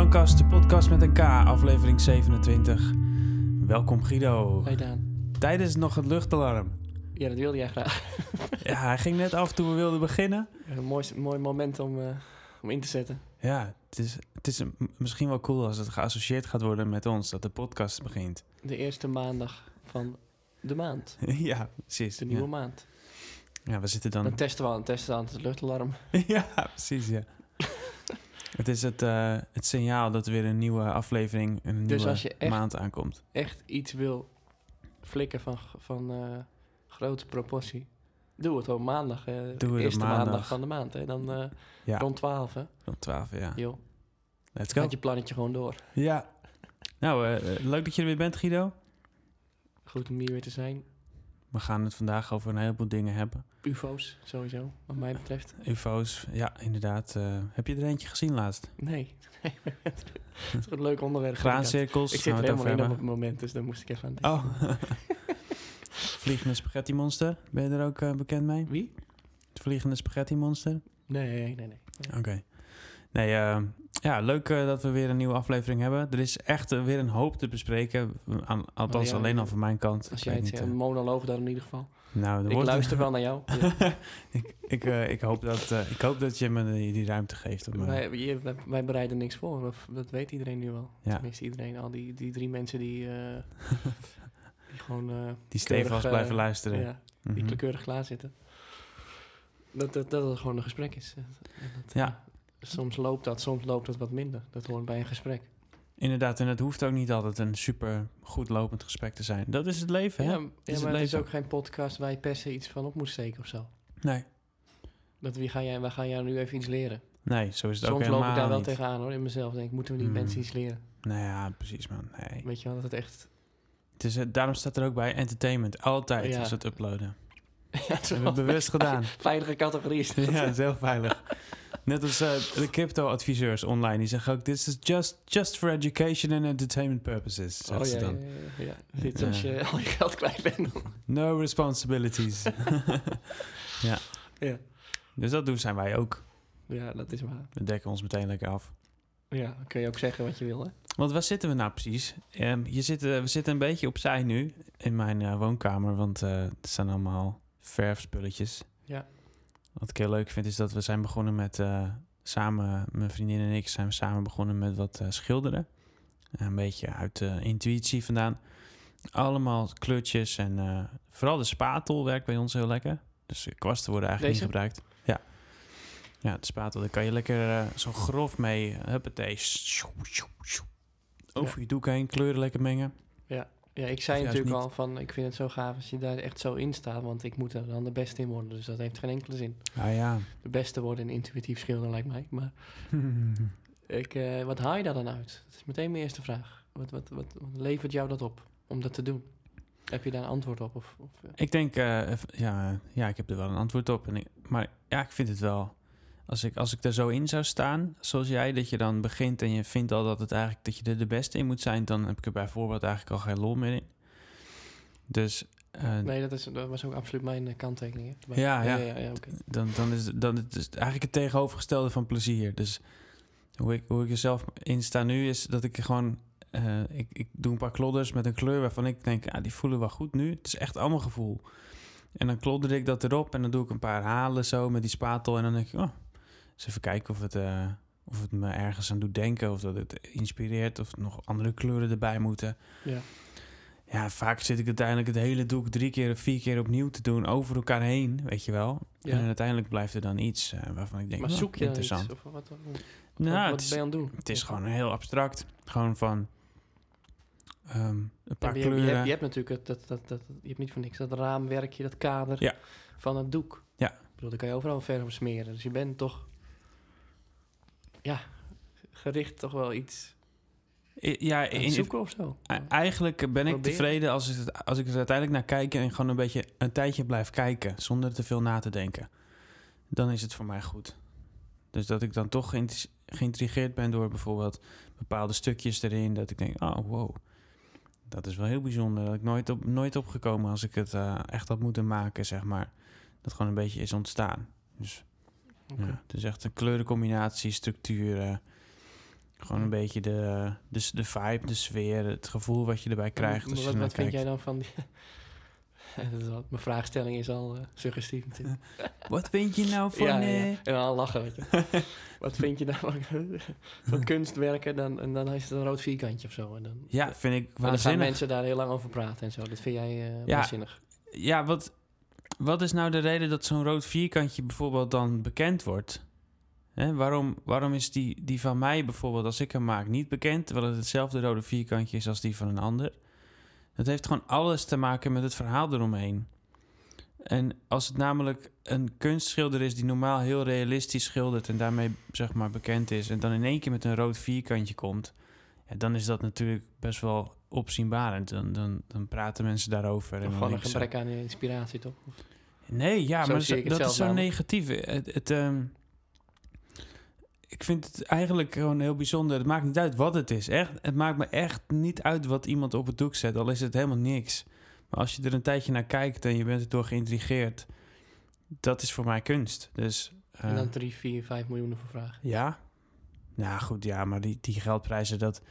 Klankkast, de podcast met een K, aflevering 27. Welkom Guido. Hey Daan. Tijdens nog het luchtalarm. Ja, dat wilde jij graag. Ja, hij ging net af toen we wilden beginnen. Een mooi, mooi moment om, eh, om in te zetten. Ja, het is, het is misschien wel cool als het geassocieerd gaat worden met ons, dat de podcast begint. De eerste maandag van de maand. ja, precies. De nieuwe Ja. maand. ja, we zitten dan... Dan testen we aan, testen we aan het luchtalarm. ja, precies, ja. Het is het, eh, het signaal dat er weer een nieuwe aflevering, een Dus nieuwe als je echt- maand aankomt. Echt iets wil flikken van, van eh, grote proportie. Doe het op maandag. eh het de op eerste maandag. maandag. van de maand. Hè. Dan Ja, rond 12. Hè. rond 12, ja. Joh, Let's go. gaat je plannetje gewoon door. Ja. Nou, leuk dat je er weer bent, Guido. Goed om hier weer te zijn. We gaan het vandaag over een heleboel dingen hebben. UFO's, sowieso, wat mij betreft. UFO's, ja, inderdaad. eh, heb je er eentje gezien laatst? Nee. het is een leuk onderwerp. Graancirkels, Ik zit er helemaal in op het moment, dus daar moest ik even aan denken. Oh. Vliegende spaghetti monster. Ben je er ook eh, bekend mee? Wie? Het vliegende spaghetti monster? Nee, nee, nee. Oké. Nee, eh, ja, leuk eh, dat we weer een nieuwe aflevering hebben. Er is echt eh, weer een hoop te bespreken. Aan, althans, Oh ja, alleen al van mijn kant. Als jij het een monoloog daar in ieder geval. nou, Ik luister wel naar jou. Ja. ik, ik, ik, hoop dat, ik hoop dat je me die, die ruimte geeft. Om, wij, wij, wij bereiden niks voor. Dat, dat weet iedereen nu wel. Ja. Tenminste, iedereen. Al die, die drie mensen die, die gewoon... die eh, blijven luisteren. Ja, die keurig klaar zitten. Dat, dat, dat het gewoon een gesprek is. Dat, Ja. Soms loopt dat, soms loopt dat wat minder. Dat hoort bij een gesprek. Inderdaad, en het hoeft ook niet altijd een super goed lopend gesprek te zijn. Dat is het leven, hè? Ja, maar het is ook geen podcast waar je per se iets van op moet steken of zo. Nee. Dat wie ga jij, wij gaan jou nu even iets leren. Nee, zo is het ook Soms loop helemaal ik daar wel niet. tegenaan hoor, in mezelf. Denk, ik, moeten we die mensen iets leren? Nou ja, precies man. Nee. Weet je wel, dat het echt... Het is, eh, daarom staat er ook bij entertainment. Altijd Ja. als het uploaden. ja, Dat hebben we bewust gedaan. Veilige categorie is dat. ja, dat is heel veilig. Net als eh, de crypto-adviseurs online. Die zeggen ook, this is just, just for education and entertainment purposes. Oh ja, ja, dan. ja, ja. Dit als je al je geld kwijt bent. No responsibilities. ja. Ja. Dus dat doen zijn wij ook. ja, dat is waar. We dekken ons meteen lekker af. Ja, dan kun je ook zeggen wat je wil, hè? Want waar zitten we nou precies? Ehm, je zit, eh, we zitten een beetje opzij nu in mijn eh, woonkamer, want eh er staan allemaal verfspulletjes. Wat ik heel leuk vind is dat we zijn begonnen met, eh, samen, mijn vriendin en ik zijn we samen begonnen met wat eh, schilderen. Een beetje uit de intuïtie vandaan. Allemaal kleurtjes en eh, vooral de spatel werkt bij ons heel lekker. Dus kwasten worden eigenlijk Deze? niet gebruikt. Ja. Ja, de spatel, daar kan je lekker eh, zo grof mee, huppatee, over je doek heen, kleuren lekker mengen. Ja, ik zei natuurlijk niet. al van, ik vind het zo gaaf als je daar echt zo in staat, want ik moet er dan de beste in worden. Dus dat heeft geen enkele zin. Ah ja. De beste worden in intuïtief schilderen lijkt mij. Maar ik, eh, wat haal je daar dan uit? Dat is meteen mijn eerste vraag. Wat, wat, wat, wat levert jou dat op om dat te doen? Heb je daar een antwoord op? Of, of, eh, Ik denk, eh, ja, ja, ik heb er wel een antwoord op. En ik, maar ja, ik vind het wel. Als ik, als ik er zo in zou staan, zoals jij, dat je dan begint en je vindt al dat het eigenlijk dat je er de beste in moet zijn, dan heb ik er bijvoorbeeld eigenlijk al geen lol meer in. Dus eh, nee, dat, is, dat was ook absoluut mijn eh, kanttekening. hè. Ja, ja. ja, ja, oké. dan, dan is dan het is eigenlijk het tegenovergestelde van plezier. Dus hoe ik, hoe ik er zelf in sta nu, is dat ik gewoon. eh, ik, ik doe een paar klodders met een kleur waarvan ik denk, ja, die voelen wel goed nu. Het is echt allemaal gevoel. En dan klodder ik dat erop en dan doe ik een paar halen zo met die spatel. En dan denk ik, oh, eens even kijken of het, eh, of het me ergens aan doet denken. Of dat het inspireert of nog andere kleuren erbij moeten. Ja. Ja, vaak zit ik uiteindelijk het hele doek drie keer of vier keer opnieuw te doen over elkaar heen, weet je wel. Ja. En uiteindelijk blijft er dan iets eh, waarvan ik denk, maar oh, zoek je iets? interessant. Of wat, wat, wat, nou, wat het, ben is, je aan het doen? het is gewoon heel abstract. Gewoon van ehm, een paar je, hebt- kleuren. je, hebt, je hebt natuurlijk het, dat, dat, dat, je hebt niet voor niks dat raamwerkje, dat kader Ja. van het doek. Ja. Ik bedoel, daar kan je overal verf op smeren. Dus je bent toch, ja, gericht toch wel iets ja, in, zoeken of zo. eigenlijk ben ik tevreden als ik, het, als ik er uiteindelijk naar kijk en gewoon een beetje een tijdje blijf kijken zonder te veel na te denken. Dan is het voor mij goed. Dus dat ik dan toch geïnt- geïntrigeerd ben door bijvoorbeeld bepaalde stukjes erin. Dat ik denk, oh wow, dat is wel heel bijzonder. Dat ik nooit, op, nooit opgekomen als ik het eh, echt had moeten maken, zeg maar. Dat gewoon een beetje is ontstaan. Dus Ja, het is echt een kleurencombinatie, structuren. Gewoon een beetje de, de, de vibe, de sfeer, het gevoel wat je erbij krijgt. Als wat wat vind kijkt. jij dan van die... Dat is mijn vraagstelling is al eh, suggestief. Wat vind je nou van... ja, ja, eh, ja. En dan lachen, weet je. wat vind je nou van, van kunstwerken? Dan, en dan is het een rood vierkantje of zo. En dan, Ja, vind ik maar dan gaan waanzinnig. mensen daar heel lang over praten en zo. Dat vind jij Ja. waanzinnig. Ja, wat, wat is nou de reden dat zo'n rood vierkantje bijvoorbeeld dan bekend wordt? Hè, waarom, waarom is die, die van mij bijvoorbeeld, als ik hem maak, niet bekend... terwijl het hetzelfde rode vierkantje is als die van een ander? Dat heeft gewoon alles te maken met het verhaal eromheen. En als het namelijk een kunstschilder is die normaal heel realistisch schildert... en daarmee zeg maar bekend is... en dan in één keer met een rood vierkantje komt... Ja, dan is dat natuurlijk best wel opzienbarend. Dan, dan, dan praten mensen daarover. en gewoon een gebrek aan inspiratie, toch? Nee, ja, Zo maar zo- dat is zo negatief. Het, het, ehm, ik vind het eigenlijk gewoon heel bijzonder. Het maakt niet uit wat het is. Echt, het maakt me echt niet uit wat iemand op het doek zet, al is het helemaal niks. Maar als je er een tijdje naar kijkt en je bent erdoor geïntrigeerd, dat is voor mij kunst. Dus en eh, dan 3, 4, 5 miljoen voor vragen. ja. Nou goed, ja, maar die, die geldprijzen, dat,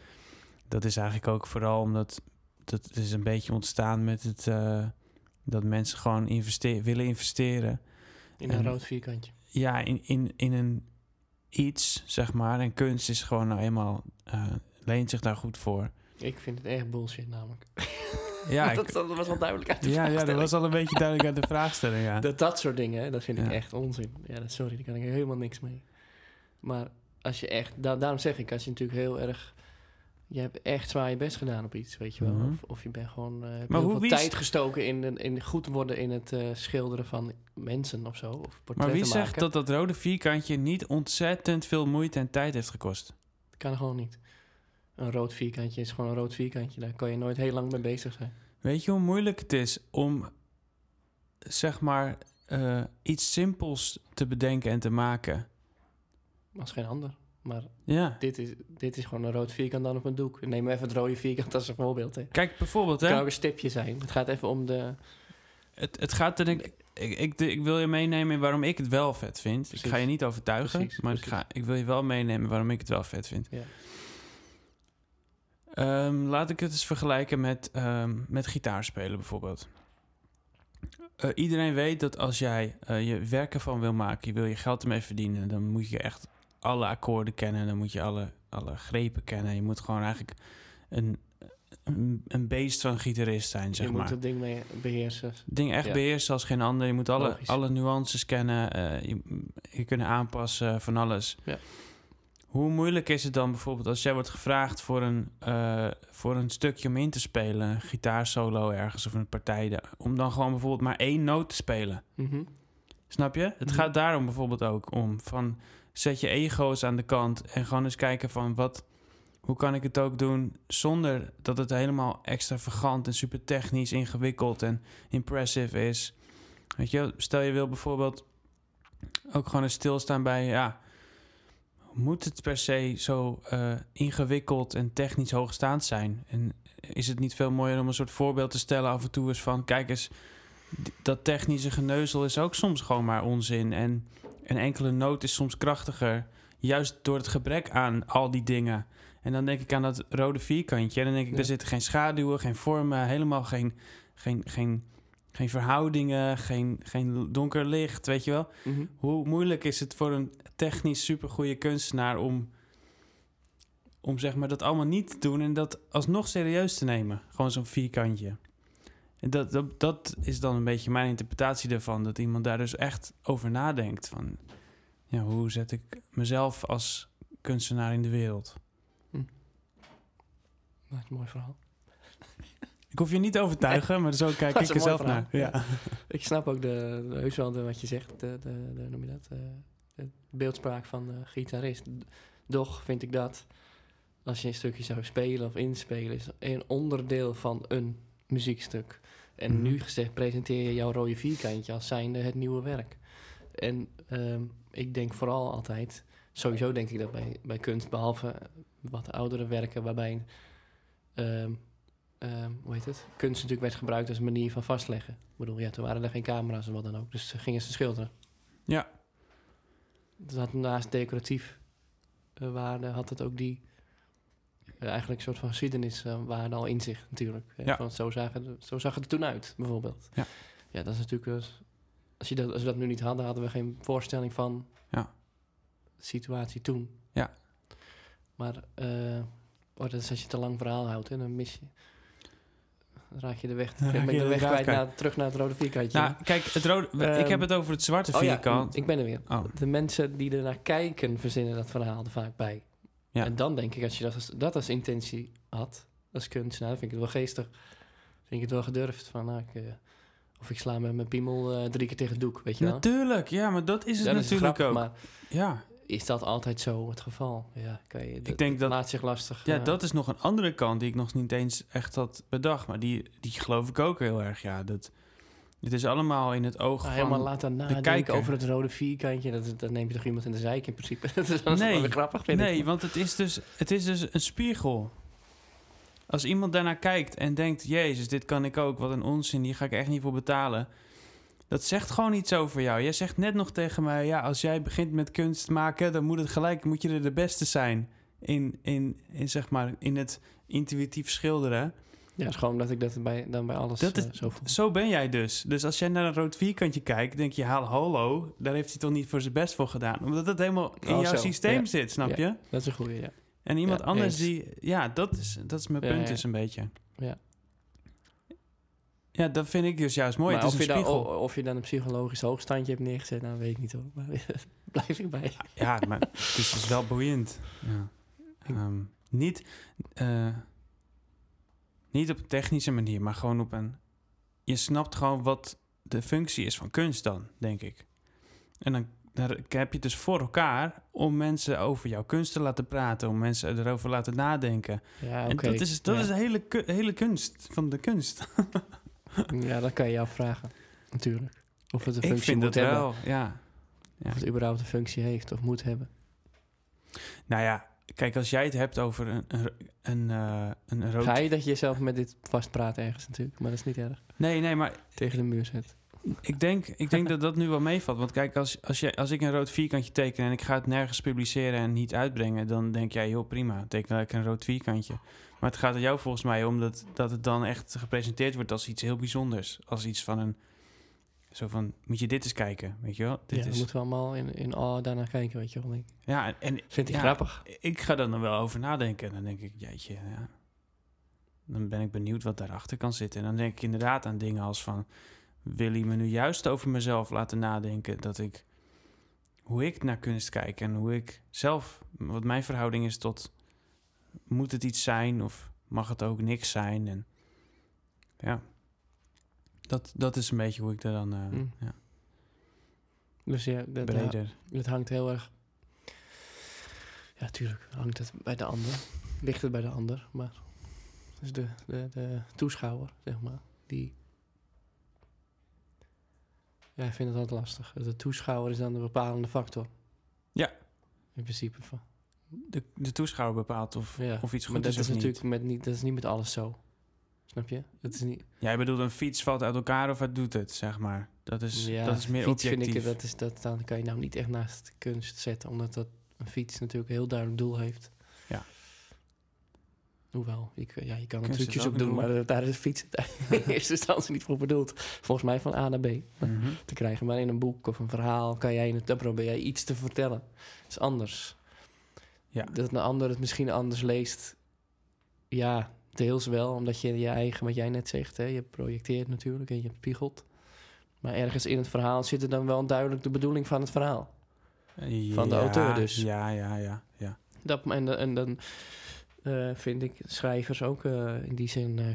dat is eigenlijk ook vooral omdat dat is een beetje ontstaan met het eh, dat mensen gewoon willen investeren In een En- rood vierkantje. ja, in, in, in een iets, zeg maar. En kunst is gewoon nou eenmaal, eh, leent zich daar goed voor. Ik vind het echt bullshit namelijk. Ja, dat, ik, dat was wel duidelijk uit de ja, ja, dat was al een beetje duidelijk uit de vraagstelling, ja. Dat, dat soort dingen, hè, dat vind ik Ja. echt onzin. Ja, dat, sorry, daar kan ik helemaal niks mee. Maar als je echt, da- daarom zeg ik, als je natuurlijk heel erg, je hebt echt zwaar je best gedaan op iets, weet je wel. Mhm. Of, of je bent gewoon, heb Maar heel hoe- veel is- tijd gestoken in, in, in goed worden in het eh, schilderen van mensen of zo. Of portretten Maar wie zegt maken. dat dat rode vierkantje niet ontzettend veel moeite en tijd heeft gekost? Dat kan gewoon niet. Een rood vierkantje is gewoon een rood vierkantje. Daar kan je nooit heel lang mee bezig zijn. Weet je hoe moeilijk het is om, zeg maar, eh, iets simpels te bedenken en te maken? Als geen ander. Maar Ja. dit is, dit is gewoon een rood vierkant dan op een doek. Neem even het rode vierkant als een voorbeeld. Hè. Kijk, bijvoorbeeld, Het kan hè, ook een stipje zijn. Het gaat even om de... het, het gaat er denk ik... Ik, ik, wil je meenemen in waarom ik het wel vet vind. Ik ga je niet overtuigen, Precies, maar Ik, ga, ik wil je wel meenemen waarom ik het wel vet vind. Ja. Ehm, laat ik het eens vergelijken met, ehm, met gitaarspelen bijvoorbeeld. Eh, iedereen weet dat als jij eh, je werk ervan wil maken, je wil je geld ermee verdienen, dan moet je echt alle akkoorden kennen, dan moet je alle, alle grepen kennen. Je moet gewoon eigenlijk een, een, een beest van een gitarist zijn, zeg je maar moet het ding mee beheersen. het ding echt Ja. beheersen als geen ander. Je moet alle, Logisch. alle nuances kennen. eh, je, je kunnen aanpassen van alles. Ja. Hoe moeilijk is het dan bijvoorbeeld als jij wordt gevraagd voor een, eh, voor een stukje om in te spelen, een gitaarsolo ergens of een partij, om dan gewoon bijvoorbeeld maar één noot te spelen. Mhm. Snap je? Het Mhm. gaat daarom bijvoorbeeld ook om van zet je ego's aan de kant en gewoon eens kijken van wat, hoe kan ik het ook doen zonder dat het helemaal extravagant en super technisch ingewikkeld en impressive is. Weet je, stel je wil bijvoorbeeld ook gewoon eens stilstaan bij, ja, moet het per se zo eh, ingewikkeld en technisch hoogstaand zijn? En is het niet veel mooier om een soort voorbeeld te stellen af en toe eens van, kijk eens, dat technische geneuzel is ook soms gewoon maar onzin. En een enkele noot is soms krachtiger, juist door het gebrek aan al die dingen. En dan denk ik aan dat rode vierkantje. En dan denk ik, Ja. daar zitten geen schaduwen, geen vormen, helemaal geen, geen, geen, geen verhoudingen, geen, geen donker licht, weet je wel. Mhm. Hoe moeilijk is het voor een technisch supergoeie kunstenaar om, om zeg maar dat allemaal niet te doen en dat alsnog serieus te nemen? Gewoon zo'n vierkantje. Dat, dat, dat is dan een beetje mijn interpretatie ervan. Dat iemand daar dus echt over nadenkt. Van, ja, hoe zet ik mezelf als kunstenaar in de wereld? Dat is een mooi verhaal. Ik hoef je niet te overtuigen, maar zo kijk ik er zelf naar. Ja. Ik snap ook de, de, heus wel de, wat je zegt, de, de, de, noem je dat, eh, de beeldspraak van de gitarist. Doch vind ik dat, als je een stukje zou spelen of inspelen, is een onderdeel van een muziekstuk. En Mhm. nu gezegd presenteer je jouw rode vierkantje als zijnde het nieuwe werk. En ehm, ik denk vooral altijd, sowieso denk ik dat bij, bij kunst, behalve wat oudere werken waarbij, ehm, ehm, hoe heet het, kunst natuurlijk werd gebruikt als een manier van vastleggen. Ik bedoel, ja, toen waren er geen camera's en wat dan ook, dus gingen ze schilderen. Ja. Dus had naast decoratief eh, waarde, had het ook die eigenlijk een soort van geschiedenis eh, waar al in zich natuurlijk. hè, Ja. Van zo, zagen, de- zo zag het er toen uit, bijvoorbeeld. Ja. ja dat is natuurlijk... eh, als, je dat, als we dat nu niet hadden, hadden we geen voorstelling van Ja. de situatie toen. Ja. Maar eh, oh, dat is als je te lang verhaal houdt, hè, dan mis je... Dan raak je de weg, je de de weg kwijt naar, terug naar het rode vierkantje. Nou, kijk, het rode, ik Ehm, heb het over het zwarte oh ja, vierkant. ik ben er weer. Oh, De mensen die er naar kijken, verzinnen dat verhaal er vaak bij. Ja. En dan denk ik, als je dat als, dat als intentie had, als kunstenaar, vind ik het wel geestig. Vind ik het wel gedurfd. Van, nou, ik, eh, of ik sla met mijn piemel eh, drie keer tegen het doek, weet je wel. natuurlijk, ja, maar dat is het dat is natuurlijk grappig, ook. maar Ja. is dat altijd zo het geval? Ja, kan je, Ik denk dat- laat zich lastig. ja, eh, dat is nog een andere kant die ik nog niet eens echt had bedacht. Maar die, die geloof ik ook heel erg, ja. Dat, het is allemaal in het oog nou, van... helemaal laten nadenken kijker. over het rode vierkantje. Dat, dan neem je toch iemand in de zijk in principe. dat is Nee. wel grappig, vind Nee, ik. want het is, dus, het is dus een spiegel. Als iemand daarnaar kijkt en denkt... Jezus, dit kan ik ook, wat een onzin, hier ga ik echt niet voor betalen. Dat zegt gewoon iets over jou. Jij zegt net nog tegen mij... Ja, als jij begint met kunst maken... dan moet het gelijk, moet je er de beste zijn. In, in, in, zeg maar, in het intuïtief schilderen. Ja, is gewoon dat ik dat bij, dan bij alles Dat is- eh, zo voel. Zo ben jij dus. Dus als jij naar een rood vierkantje kijkt... denk je, haal hallo, daar heeft hij toch niet voor zijn best voor gedaan. Omdat het helemaal in Oh, jouw zo. systeem Ja. zit, snap Ja. je? Dat is een goeie, ja. En iemand Ja, anders eens. die... Ja, dat is, dat is mijn punt dus een beetje. Ja. Ja, dat vind ik dus juist mooi. Het is of, een je dan, of je dan een psychologisch hoogstandje hebt neergezet, nou weet ik niet hoor. Maar blijf ik bij. Ja, maar het is dus wel boeiend. Ja. Ehm, niet, eh, niet op een technische manier, maar gewoon op een... Je snapt gewoon wat de functie is van kunst dan, denk ik. En dan heb je het dus voor elkaar om mensen over jouw kunst te laten praten, om mensen erover te laten nadenken. Ja, En oké. dat is, dat ja. is de hele, hele kunst van de kunst. ja, dat kan je je afvragen. Natuurlijk. Of het een ik functie vind moet het hebben. wel, ja. ja. Of het überhaupt een functie heeft of moet hebben. Nou ja, kijk, als jij het hebt over een, een, een, eh, een rood... Ga je dat je jezelf met dit vastpraat ergens natuurlijk. Maar dat is niet erg. Nee, nee, maar Tegen de muur zet. ik denk, ik denk dat dat nu wel meevalt. Want kijk, als, als, je, als ik een rood vierkantje teken en ik ga het nergens publiceren en niet uitbrengen, dan denk jij, joh, prima, teken ik een rood vierkantje. Maar het gaat er jou volgens mij om dat, dat het dan echt gepresenteerd wordt als iets heel bijzonders. Als iets van een, zo van, moet je dit eens kijken, weet je wel? Dit ja, dan is, moeten we allemaal in, in awe daarnaar kijken, weet je wel. Ik ja, en- en Vind ik ja, grappig. Ik ga er dan wel over nadenken. En dan denk ik, jeetje, ja. Dan ben ik benieuwd wat daarachter kan zitten. En dan denk ik inderdaad aan dingen als van... Wil hij me nu juist over mezelf laten nadenken? Dat ik... Hoe ik naar kunst kijk en hoe ik zelf... Wat mijn verhouding is tot... Moet het iets zijn of mag het ook niks zijn? En ja... Dat, dat is een beetje hoe ik er dan... eh, Mm. ja, Dus ja, dat, breder... Het hangt heel erg. Ja, tuurlijk hangt het bij de ander. Ligt het bij de ander, maar. Dus de, de, de toeschouwer, zeg maar, die. Ja, ik vind het altijd lastig. De toeschouwer is dan de bepalende factor. Ja. In principe. Van. De, de toeschouwer bepaalt of, Ja, of iets maar goed dat is is, of niet. natuurlijk met niet, dat is niet met alles zo. Snap je? Dat is niet. Jij bedoelt een fiets valt uit elkaar of het doet het, zeg maar. Dat is, ja, dat is meer fiets objectief. Vind ik, dat is, dat, dan kan je nou niet echt naast kunst zetten, omdat dat een fiets natuurlijk een heel duidelijk doel heeft. Ja. Hoewel, ik, ja, je kan Kunst trucjes is ook doen, maar daar is fiets in eerste instantie niet voor bedoeld. Volgens mij van A naar B Mhm. te krijgen. Maar in een boek of een verhaal kan jij in het, dan probeer jij iets te vertellen. Dat is anders. Ja. Dat een ander het misschien anders leest. Ja, deels wel, omdat je je eigen, wat jij net zegt, hè, je projecteert natuurlijk en je spiegelt. Maar ergens in het verhaal zit er dan wel duidelijk de bedoeling van het verhaal. Van de auteur dus. Ja, ja, ja, ja. Dat, en, en dan eh, vind ik schrijvers ook eh, in die zin eh,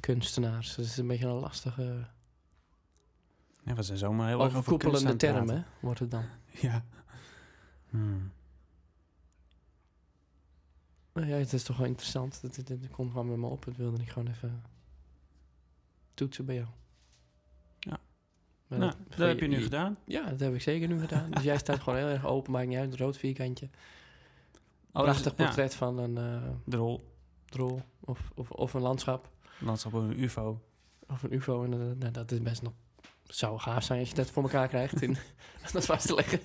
kunstenaars. Dat is een beetje een lastige, ja we zijn zomaar heel erg over kunst overkoepelende aan het term, praten. hè, wordt het dan. Ja. Hmm. Nou ja, het is toch wel interessant. Dat, dat, dat komt gewoon met me op. Dat wilde ik gewoon even toetsen bij jou. Ja. Maar Nou, dat- dat heb je nu je- gedaan. Ja, dat heb ik zeker nu gedaan. Dus jij staat gewoon heel erg open, maakt niet uit, rood vierkantje. Alles- Prachtig portret van een eh de rol. drol of, of, of een landschap. Landschap op een ufo. Of een ufo. En, eh, nou, dat is best nog... zou gaaf zijn als je dat voor elkaar krijgt. In, dat vast te leggen.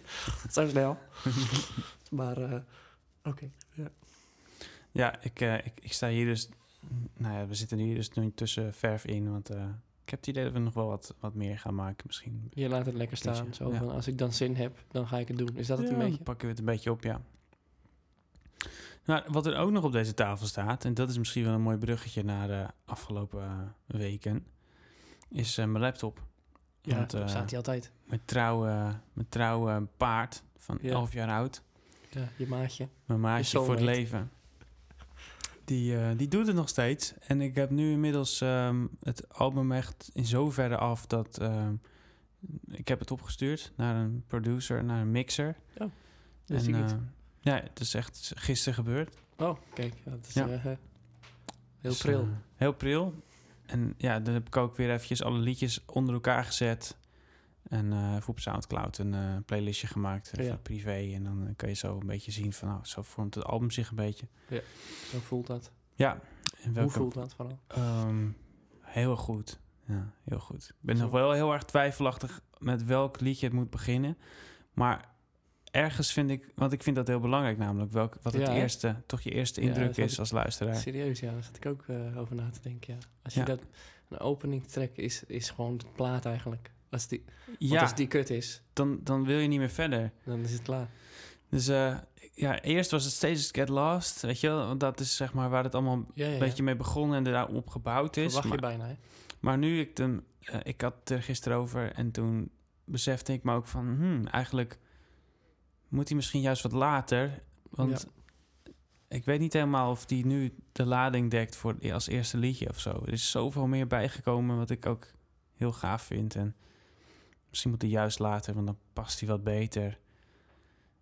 Zo snel. maar, eh, oké. Ja, ik, eh, ik, ik sta hier dus... Nou ja, we zitten hier dus nu tussen verf in, want eh, ik heb het idee dat we nog wel wat, wat meer gaan maken misschien. Je laat het lekker staan. Zo ja. van, als ik dan zin heb, dan ga ik het doen. Is dat het Ja, een dan beetje? pakken we het een beetje op, ja. Nou, wat er ook nog op deze tafel staat, en dat is misschien wel een mooi bruggetje naar de afgelopen eh, weken, is mijn laptop. Ja, Want, daar staat hij altijd. Mijn trouwe, mijn trouwe paard van Ja. 11 jaar oud, Ja, je maatje. mijn maatje voor het leven, die, eh, die doet het nog steeds. En ik heb nu inmiddels ehm, het album echt in zoverre af dat ehm, ik heb het opgestuurd naar een producer, naar een mixer. Dat zie ik en, niet. eh, ja, het is echt gisteren gebeurd. Oh, kijk. Dat is ja. eh, heel Dus, pril. heel pril. En ja, dan heb ik ook weer eventjes alle liedjes onder elkaar gezet. En eh even op Soundcloud een eh, playlistje gemaakt, even Ja. privé. En dan kan je zo een beetje zien van, nou, zo vormt het album zich een beetje. Zo voelt dat. Ja, en Hoe voelt dat vooral? Ehm, heel goed. Ja, heel goed. Ik ben Zo. nog wel heel erg twijfelachtig met welk liedje het moet beginnen. Maar ergens vind ik, want ik vind dat heel belangrijk namelijk, welk, wat het Ja, eerste, toch je eerste Ja, indruk is als luisteraar. Serieus, ja. Daar zat ik ook eh, over na te denken, ja. Als je Ja. dat... Een opening track is, is gewoon de plaat eigenlijk. Als die, want Ja, als die kut is, dan, dan wil je niet meer verder. dan is het klaar. Dus eh, ja, eerst was het steeds Get Lost, weet je wel. Want dat is zeg maar waar het allemaal een Ja, ja, ja. beetje mee begonnen en daarop gebouwd is. Verwacht je bijna, hè? maar nu ik hem, eh, ik had het er gisteren over en toen besefte ik me ook van, hmm, eigenlijk moet hij misschien juist wat later. Want ik weet niet helemaal of die nu de lading dekt voor als eerste liedje of zo. Er is zoveel meer bijgekomen wat ik ook heel gaaf vind. En misschien moet hij juist later, want dan past hij wat beter.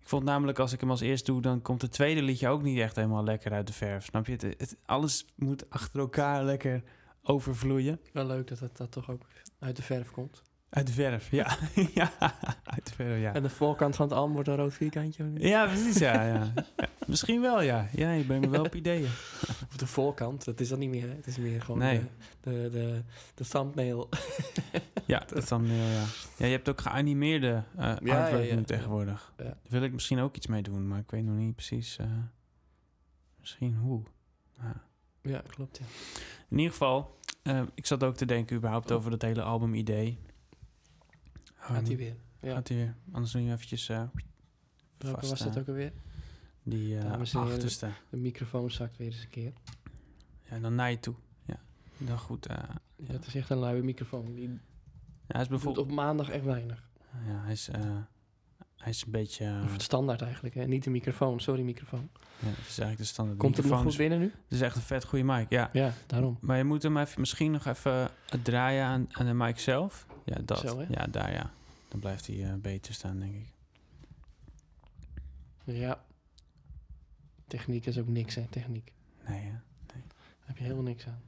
Ik vond namelijk als ik hem als eerst doe, dan komt het tweede liedje ook niet echt helemaal lekker uit de verf. Snap je? Het, het- alles moet achter elkaar lekker overvloeien. Wel leuk dat het dat toch ook uit de verf komt. Uit de verf, ja. ja, uit de verf, ja. En de voorkant van het album wordt een rood vierkantje. Ja, precies, ja, ja. Ja, Misschien wel, ja. Ja, je brengt me wel op ideeën. Of de voorkant, dat is dat niet meer. Hè? Het is meer gewoon Nee. de, de, de, de thumbnail. Ja, dat thumbnail, ja. Ja, je hebt ook geanimeerde eh artwork ja, ja, nu ja. tegenwoordig. Ja. Daar wil ik misschien ook iets mee doen, maar ik weet nog niet precies eh, misschien hoe. Ja. Ja, klopt, ja. In ieder geval, eh, ik zat ook te denken überhaupt over dat hele album-idee. Gaat hij weer. Ja. Gaat hij weer. Anders doe je eventjes eh Welke vast, was dat eh, ook alweer? die eh en achterste. De microfoon zakt weer eens een keer. Ja, dan naar je toe. Ja, dan goed. eh, ja. Dat is echt een luie microfoon. Die Ja, hij is bijvoorbeeld... op maandag echt weinig. Ja, hij is, eh, hij is een beetje... het standaard eigenlijk, hè? Niet de microfoon. Sorry, microfoon. ja, het is eigenlijk de standaard Komt het nog microfoon. goed binnen nu? Het is echt een vet goede mic, ja. Ja, daarom. Maar je moet hem even, misschien nog even draaien aan, aan de mic zelf. Ja, dat. Zo, hè? ja, daar ja. Dan blijft hij eh, beter staan, denk ik. Ja. Techniek is ook niks, hè? Techniek. Nee, hè? Daar heb je helemaal niks aan.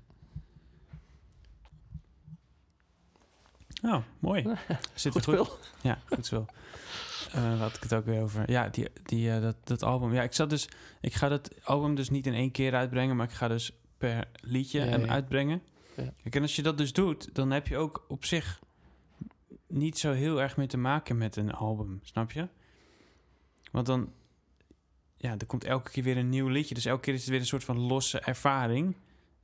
Oh, mooi. Zit Goed goed? spul. Ja, goed zo. Waar had ik het ook weer over? Ja, die, die, eh, dat, dat album. Ja, ik zat dus... Ik ga dat album dus niet in één keer uitbrengen, maar ik ga dus per liedje Ja, hem ja. uitbrengen. Ja. Kijk, en als je dat dus doet, dan heb je ook op zich niet zo heel erg meer te maken met een album, snap je? Want dan, ja, er komt elke keer weer een nieuw liedje. Dus elke keer is het weer een soort van losse ervaring.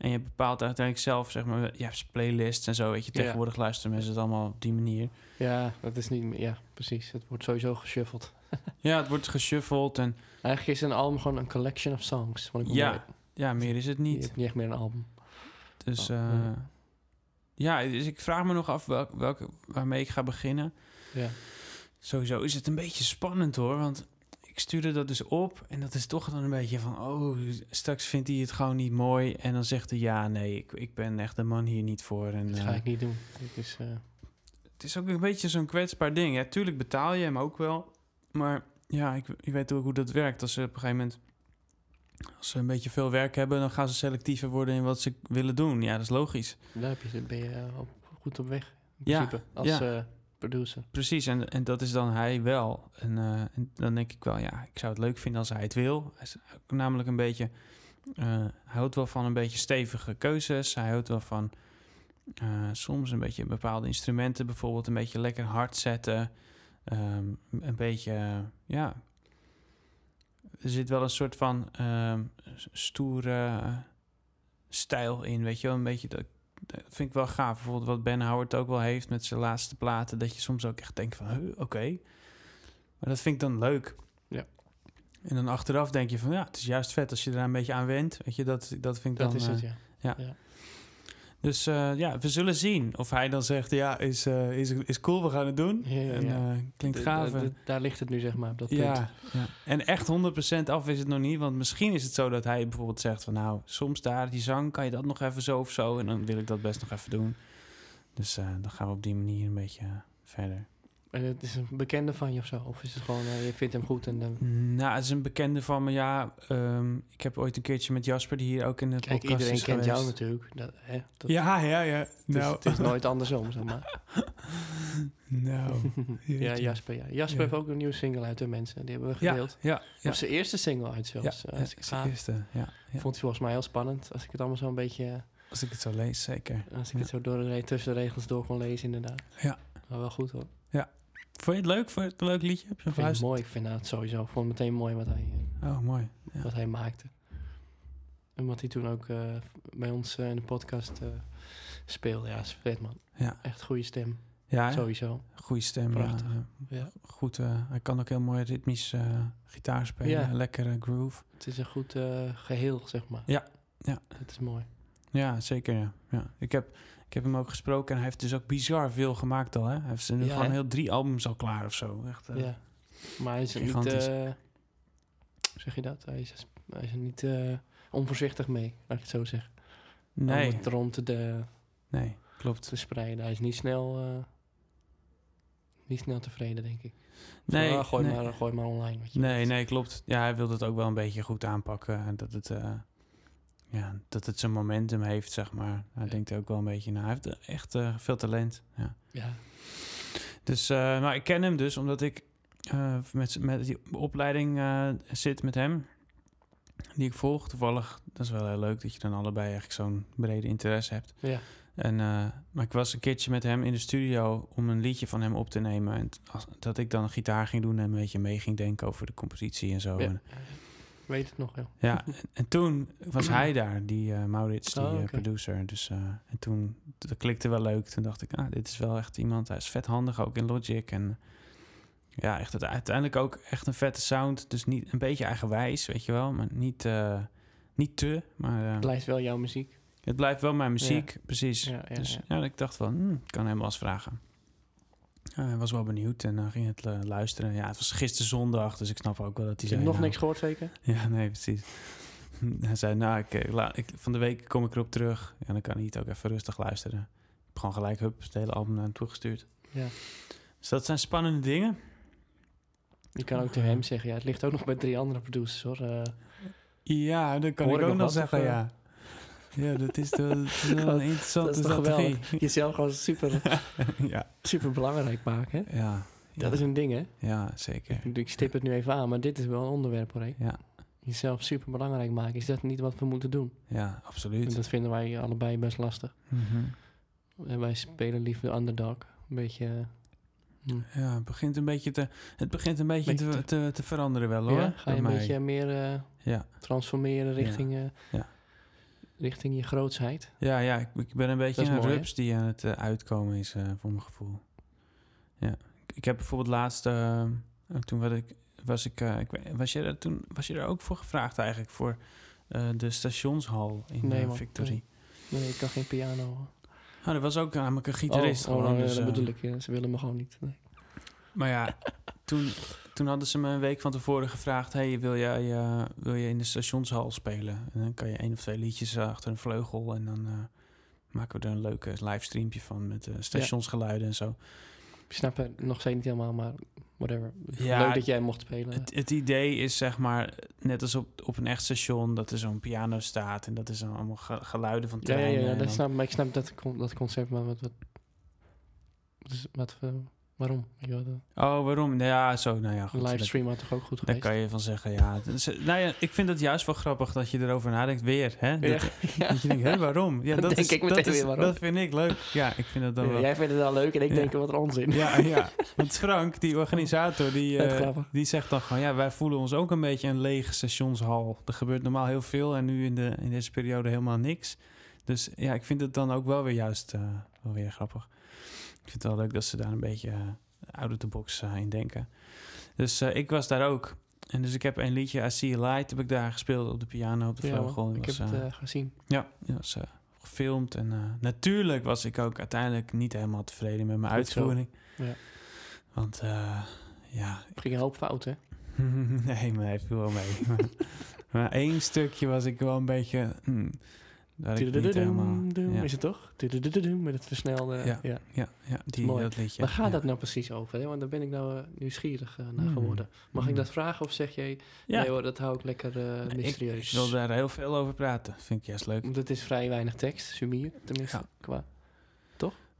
En je bepaalt uiteindelijk zelf, zeg maar, je hebt playlists en zo, weet je. Ja. Tegenwoordig luisteren mensen het allemaal op die manier. Ja, dat is niet meer... Ja, precies. Het wordt sowieso geshuffeld. Ja, het wordt geshuffeld en Eigenlijk is een album gewoon een collection of songs. Vond ik Ja, ja, meer is het Je niet. hebt niet echt meer een album. Dus Oh, eh, ja, dus ik vraag me nog af welk, welke, waarmee ik ga beginnen. Ja. Sowieso is het een beetje spannend hoor, want ik stuurde dat dus op en dat is toch dan een beetje van, oh, straks vindt hij het gewoon niet mooi en dan zegt hij ja, nee, ik, ik ben echt de man hier niet voor. En, Dat eh, ga ik niet doen. Het is, eh, het is ook een beetje zo'n kwetsbaar ding. Ja, tuurlijk betaal je hem ook wel, maar ja, ik, ik weet ook hoe dat werkt. Als ze op een gegeven moment, als ze een beetje veel werk hebben, dan gaan ze selectiever worden in wat ze willen doen. Ja, dat is logisch. daar heb je, ben je eh, op, goed op weg. In Ja, principe. Als ja. eh, producer. Precies, en, en dat is dan hij wel. En, eh, en dan denk ik wel, ja, ik zou het leuk vinden als hij het wil. Hij is namelijk een beetje, eh, hij houdt wel van een beetje stevige keuzes. Hij houdt wel van eh, soms een beetje bepaalde instrumenten, bijvoorbeeld een beetje lekker hard zetten. Ehm, een beetje, ja, er zit wel een soort van ehm, stoere stijl in, weet je wel. Een beetje, dat vind ik wel gaaf. Bijvoorbeeld wat Ben Howard ook wel heeft met zijn laatste platen. Dat je soms ook echt denkt van, huh, oké. Maar dat vind ik dan leuk. Ja. En dan achteraf denk je van, ja, het is juist vet als je er een beetje aan went. Weet je, dat, dat vind ik Dat dan... is het, eh, ja. Dus eh, ja, we zullen zien of hij dan zegt, ja, is, eh, is, is cool, we gaan het doen. Ja, ja, en ja. eh, klinkt gaaf. daar ligt het nu, zeg maar, op dat punt. ja, ja, en echt 100% af is het nog niet. Want misschien is het zo dat hij bijvoorbeeld zegt van... nou, soms daar, die zang, kan je dat nog even zo of zo? En dan wil ik dat best nog even doen. Dus dan gaan we op die manier een beetje verder. En het is een bekende van je of zo? Of is het gewoon, eh, je vindt hem goed en dan... Nou, het is een bekende van me, ja. ehm, ik heb ooit een keertje met Jasper, die hier ook in de Kijk, podcast iedereen is kent jou natuurlijk. Dat, hè, dat, Ja, ja, ja. het, Nou, is, het is nooit andersom, zeg maar. nou. ja. Jasper, ja. Jasper Ja. heeft ook een nieuwe single uit de mensen. Die hebben we Ja, gedeeld. ja, ja. Of zijn eerste single uit Ja, zelfs. ja, Ja, als ik, eerste. Ja, ja. Vond hij volgens mij heel spannend. Als ik het allemaal zo een beetje... Als ik het zo lees, zeker. Als ik Ja. het zo door de, tussen de regels door kon lezen, inderdaad. Ja. Maar wel goed hoor. Vond je het leuk? Vond je het een leuk liedje? Heb je Ik vind het mooi. Ik vind het sowieso. Ik vond het meteen mooi wat hij, eh, Oh, mooi. Ja. wat hij maakte. En wat hij toen ook eh, bij ons eh, in de podcast speelde. Ja, is vet man. Ja, Echt goede stem. ja? Sowieso. goede stem. Ja, Prachtig. ja. Goed, hij kan ook heel mooi ritmisch gitaar spelen. Ja. Lekkere groove. Het is een goed eh, geheel, zeg maar. Ja, ja. Het is mooi. Ja, zeker. Ja. Ja. Ik, heb, ik heb hem ook gesproken en hij heeft dus ook bizar veel gemaakt al. Hè? Hij heeft nu Ja, gewoon heel drie albums al klaar of zo. Echt, eh, ja. Maar hij is niet... hoe zeg je dat? Hij is, hij is er niet eh, onvoorzichtig mee, laat ik het zo zeggen. Om Nee, het rond te, nee, klopt. te spreiden. Hij is niet snel... niet snel tevreden, denk ik. Nee, ah, gooi, nee. Maar, gooi maar online. Weet. Nee, nee, klopt. Ja, hij wil het ook wel een beetje goed aanpakken. En dat het, ja, dat het zijn momentum heeft, zeg maar. Hij Ja. denkt ook wel een beetje naar. Hij heeft echt eh, veel talent. Ja. Ja. Dus, eh, maar ik ken hem dus omdat ik eh, met, met die opleiding zit met hem. Die ik volg. Toevallig, dat is wel heel leuk dat je dan allebei eigenlijk zo'n brede interesse hebt. Ja. En, maar ik was een keertje met hem in de studio om een liedje van hem op te nemen. En dat ik dan een gitaar ging doen en een beetje mee ging denken over de compositie en zo. ja. En, weet het nog, ja. ja, en, en toen was hij daar, die eh, Maurits, die Oh, eh, producer. Dus, eh, en toen, dat klikte wel leuk. Toen dacht ik, ah, dit is wel echt iemand. Hij is vet handig, ook in Logic. En ja, echt het, uiteindelijk ook echt een vette sound. Dus niet een beetje eigenwijs, weet je wel. Maar niet, niet te. Maar Het blijft wel jouw muziek. het blijft wel mijn muziek, precies. Ja, ja, dus ja. ja, ik dacht van, hm, ik kan hem wel eens vragen. Ja, hij was wel benieuwd en dan ging het eh, luisteren. Ja, het was gisteren zondag, dus ik snap ook wel dat hij Je zei... nog nou, niks gehoord, zeker? Ja, nee, precies. Hij zei, nou, ik, eh, ik, van de week kom ik erop terug. En dan kan hij het ook even rustig luisteren. Ik heb gewoon gelijk, hup, het hele album naar hem toegestuurd. Ja. Dus dat zijn spannende dingen. Je kan ook tegen hem zeggen, ja, het ligt ook nog bij drie andere producers, hoor. Eh, Ja, dat kan Hoor ik ik ook nog nog zeggen, ja. Ja, dat is, dat is wel een interessante dat is toch strategie. geweldig. Jezelf gewoon super, ja, super belangrijk maken, hè? ja, Dat ja. is een ding, hè? Ja, zeker. Ik, ik stip het nu even aan, maar dit is wel een onderwerp, hoor. hè? Ja, Jezelf super belangrijk maken, is dat niet wat we moeten doen? ja En absoluut. dat vinden wij allebei best lastig. Mhm. En wij spelen liever de underdog. Een beetje... eh, hm. Ja, het begint een beetje te, het begint een beetje, Beetje te, te- veranderen wel, hoor. Ja, ga je een mij. beetje meer eh, Ja. transformeren richting, eh, Ja. Richting je grootsheid? Ja, ja ik, ik ben een beetje een mooi, hè? rups die aan het eh, uitkomen is, eh, voor mijn gevoel. Ja. Ik, heb bijvoorbeeld laatst, eh, toen was ik, was ik, was je er toen, was je er ook voor gevraagd eigenlijk voor de stationshal in Nee, man, Victory? nee. Nee, ik kan geen piano. Nou, er was ook namelijk een gitarist oh, oh, gewoon. dus, dat bedoel ik. ja, ze willen me gewoon niet. Nee. Maar ja, toen, toen hadden ze me een week van tevoren gevraagd... hey, wil, jij, eh, wil je in de stationshal spelen? En dan kan je één of twee liedjes achter een vleugel... en dan eh, maken we er een leuke livestreampje van... met eh, stationsgeluiden en zo. Ik snap het nog steeds niet helemaal, maar whatever. Ja, Leuk dat jij mocht spelen. Het, het idee is zeg maar, net als op, op een echt station... dat er zo'n piano staat en dat is dan allemaal ge- geluiden van ja, ja, treinen. ja, en dat dan- snap, maar ik snap dat, dat concept, maar wat... wat, wat, eh, Waarom? Oh, waarom? Nou ja, zo, nou ja, Een goed. livestream had toch ook goed Daar geweest? kan je van zeggen, ja. Nou ja, ik vind het juist wel grappig dat je erover nadenkt. Weer, hè? Dat, Ja, dat je denkt, hé, waarom? Ja, dat denk is, ik meteen dat weer waarom. Dat vind ik leuk. Ja, ik vind het dan wel... Jij vindt het wel leuk en ik denk, wat een onzin. Ja, ja. Want Frank, die organisator, die, eh, die zegt dan gewoon... Ja, wij voelen ons ook een beetje een lege stationshal. Er gebeurt normaal heel veel en nu in, de, in deze periode helemaal niks. Dus ja, ik vind het dan ook wel weer juist eh, wel weer grappig. Ik vind het wel leuk dat ze daar een beetje eh, out of the box eh, in denken. Dus eh, ik was daar ook. En dus ik heb een liedje, I See You Light, heb ik daar gespeeld op de piano, op de Ja, vleugel. Ik was, heb het gezien. ja, die was gefilmd. En natuurlijk was ik ook uiteindelijk niet helemaal tevreden met mijn uitvoering. Ja. Want ja, Er ging een hoop fout, hè? nee, maar hij viel wel mee. maar één stukje was ik wel een beetje... hmm, daar ik niet helemaal... Ja, Is het toch? Met het versnelde... Ja. Ja. ja, ja die, mooi. dat liedje. Waar gaat ja. dat nou precies over? Hè? Want daar ben ik nou eh, nieuwsgierig eh, naar Hmm. geworden. Mag ik Hmm. dat vragen of zeg jij... Nee hoor, dat hou ik lekker eh, ik, mysterieus. ik wil daar heel veel over praten. Vind ik juist leuk. Want het is vrij weinig tekst, sumier, tenminste. Qua.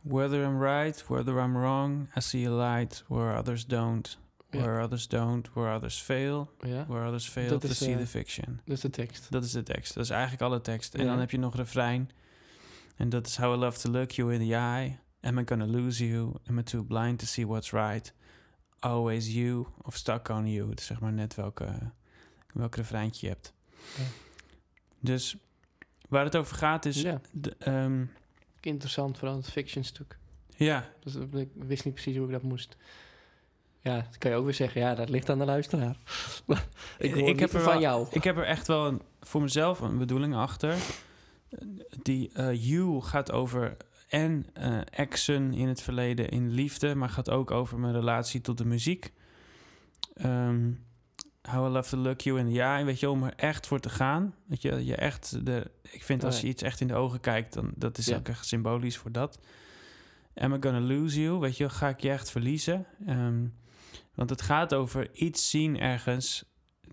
Whether I'm right, whether I'm wrong, I see a light where others don't. Ja. Where others don't, where others fail. Ja, Where others fail Dat to is, see eh, the fiction. dat is de tekst. Dat is de tekst. Dat is eigenlijk alle tekst. En dan heb je nog refrein. En dat is How I love to look you in the eye. Am I gonna lose you? Am I too blind to see what's right? Always you of stuck on you. Het is zeg maar net welke, welk refreintje je hebt. Ja. Dus waar het over gaat is... ja, de, ehm, interessant, vooral het fiction stuk. ja, Dus ik wist niet precies hoe ik dat moest. Ja, dat kan je ook weer zeggen. Ja, dat ligt aan de luisteraar. ik Ik heb er van wel- jou. ik heb er echt wel een, voor mezelf een bedoeling achter. Die eh you gaat over en eh exen in het verleden in liefde, maar gaat ook over mijn relatie tot de muziek. Ehm how I love to look you in the eye, weet je, om er echt voor te gaan. Weet je, je echt de, ik vind als ja. je iets echt in de ogen kijkt, dan dat is Ja. ook echt symbolisch voor dat. Am I gonna lose you? Weet je, ga ik je echt verliezen? Ehm, want het gaat over iets zien ergens,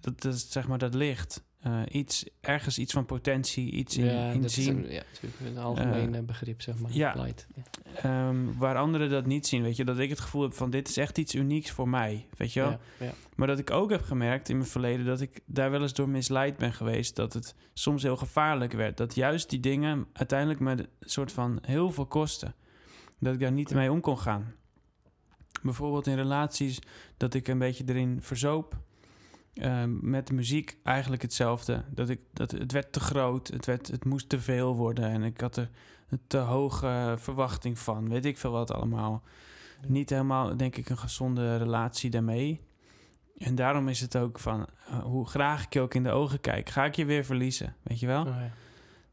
dat, dat is zeg maar dat licht. Eh, iets, ergens iets van potentie, iets in, ja, in dat is zien. ja, natuurlijk een algemeen eh, begrip, zeg maar. ja. Light. Ja. Ehm, waar anderen dat niet zien, weet je. Dat ik het gevoel heb van dit is echt iets unieks voor mij, weet je wel. Ja, ja. Maar dat ik ook heb gemerkt in mijn verleden dat ik daar wel eens door misleid ben geweest. Dat het soms heel gevaarlijk werd. Dat juist die dingen uiteindelijk me een soort van heel veel kosten. Dat ik daar niet mee om kon gaan. Bijvoorbeeld in relaties dat ik een beetje erin verzoop. Ehm, met de muziek eigenlijk hetzelfde. Dat ik, dat, het werd te groot, het, werd, het moest te veel worden. En ik had er een te hoge verwachting van. Weet ik veel wat allemaal. Niet helemaal, denk ik, een gezonde relatie daarmee. En daarom is het ook van, eh, hoe graag ik je ook in de ogen kijk, ga ik je weer verliezen, weet je wel? Oh,